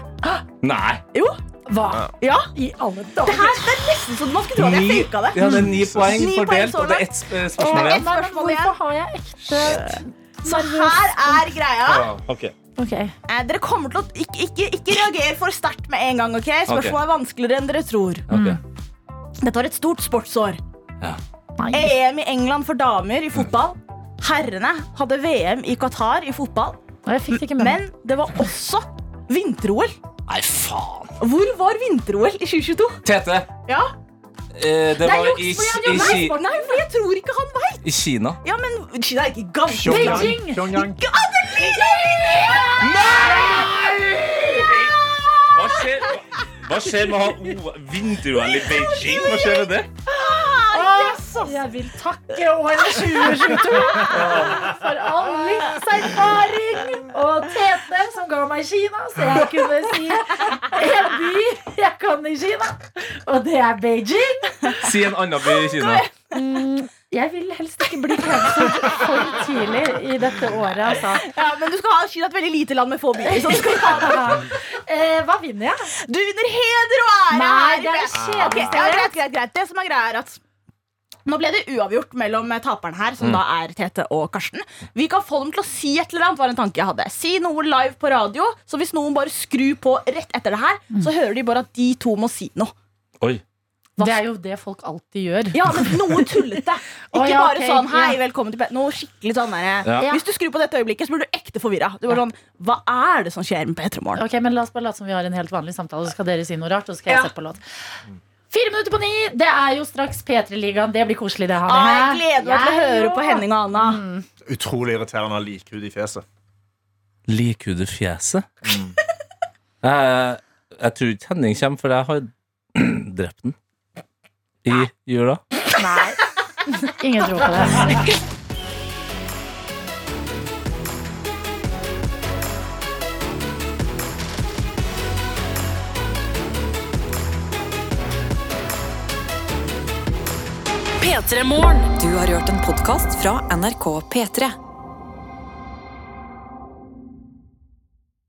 Nei. Jo. Hva Ja. i alle Det, her, det er nesten så man skulle tro at jeg faka det. ja, det er ni poeng Ni fordelt, så og det er ett spørsmål igjen. Nei, hvorfor har jeg ekte Så her er greia. Ok. Ok. Eh, dere kommer til å ikke, ikke, ikke reagere for sterkt med en gang. ok? Spørsmålet er vanskeligere enn dere tror. Okay. Dette var et stort sportsår. Ja. EM i England for damer i fotball. Herrene hadde VM i Qatar i fotball. Jeg fikk det ikke med. Men det var også vinter-OL. Nei, faen. Hvor var vinter-OL i 2022? Tete. Ja, Eh, det Det var i, i, gjør nei, nei, for jeg tror ikke han veit. i Kina. Ja, men Kina er ikke gammel. Beijing. Pyongyang. Hva skjer, hva skjer med å ha vinter-OL i Beijing? Hva skjer med det? Jeg vil takke året 2022 for all livserfaring og Tete som ga meg Kina, så jeg kunne si en by jeg kan i Kina, og det er Beijing. Si en annen by i Kina. Mm, jeg vil helst ikke bli cancelled for tidlig i dette året, altså. Ja, men du skal ha skyld at veldig lite land med få byer. Så du skal ha det. Eh, hva vinner jeg? Du vinner heder og ære Nei, det er det Okay, ja, greit, greit, greit. Det som er greia er at nå ble det uavgjort mellom eh, taperen her, som da er Tete og Karsten. Vi kan få dem til å si et eller annet, var en tanke jeg hadde. Si noe live på radio, så hvis noen bare skrur på rett etter det her, så hører de bare at de to må si noe. Oi. Det er jo det folk alltid gjør. Ja, men noe tullete. [laughs] Ikke oh, ja, bare okay. sånn 'hei, ja. velkommen til Noe skikkelig sånn der, Ja. Hvis du skrur på dette øyeblikket, så blir du ekte forvirra. Du bare sånn Hva er det som skjer med P3 Morgen? Ok, men La oss bare late som vi har en helt vanlig samtale, så skal dere si noe rart. Og så skal jeg sette på låt. Fire minutter på ni. Det er jo straks P3-ligaen. Det blir koselig, det. her. Ah, jeg gleder meg til å høre på Henning og Anna. Mm. Utrolig irriterende å ha likhud i fjeset. Likhud i fjeset? Jeg, [laughs] jeg tror ikke Henning kommer, for jeg har [clears throat] drept den. I jula. Nei. Ingen tror på det. P3 Morgen. Du har hørt en podkast fra NRK P3.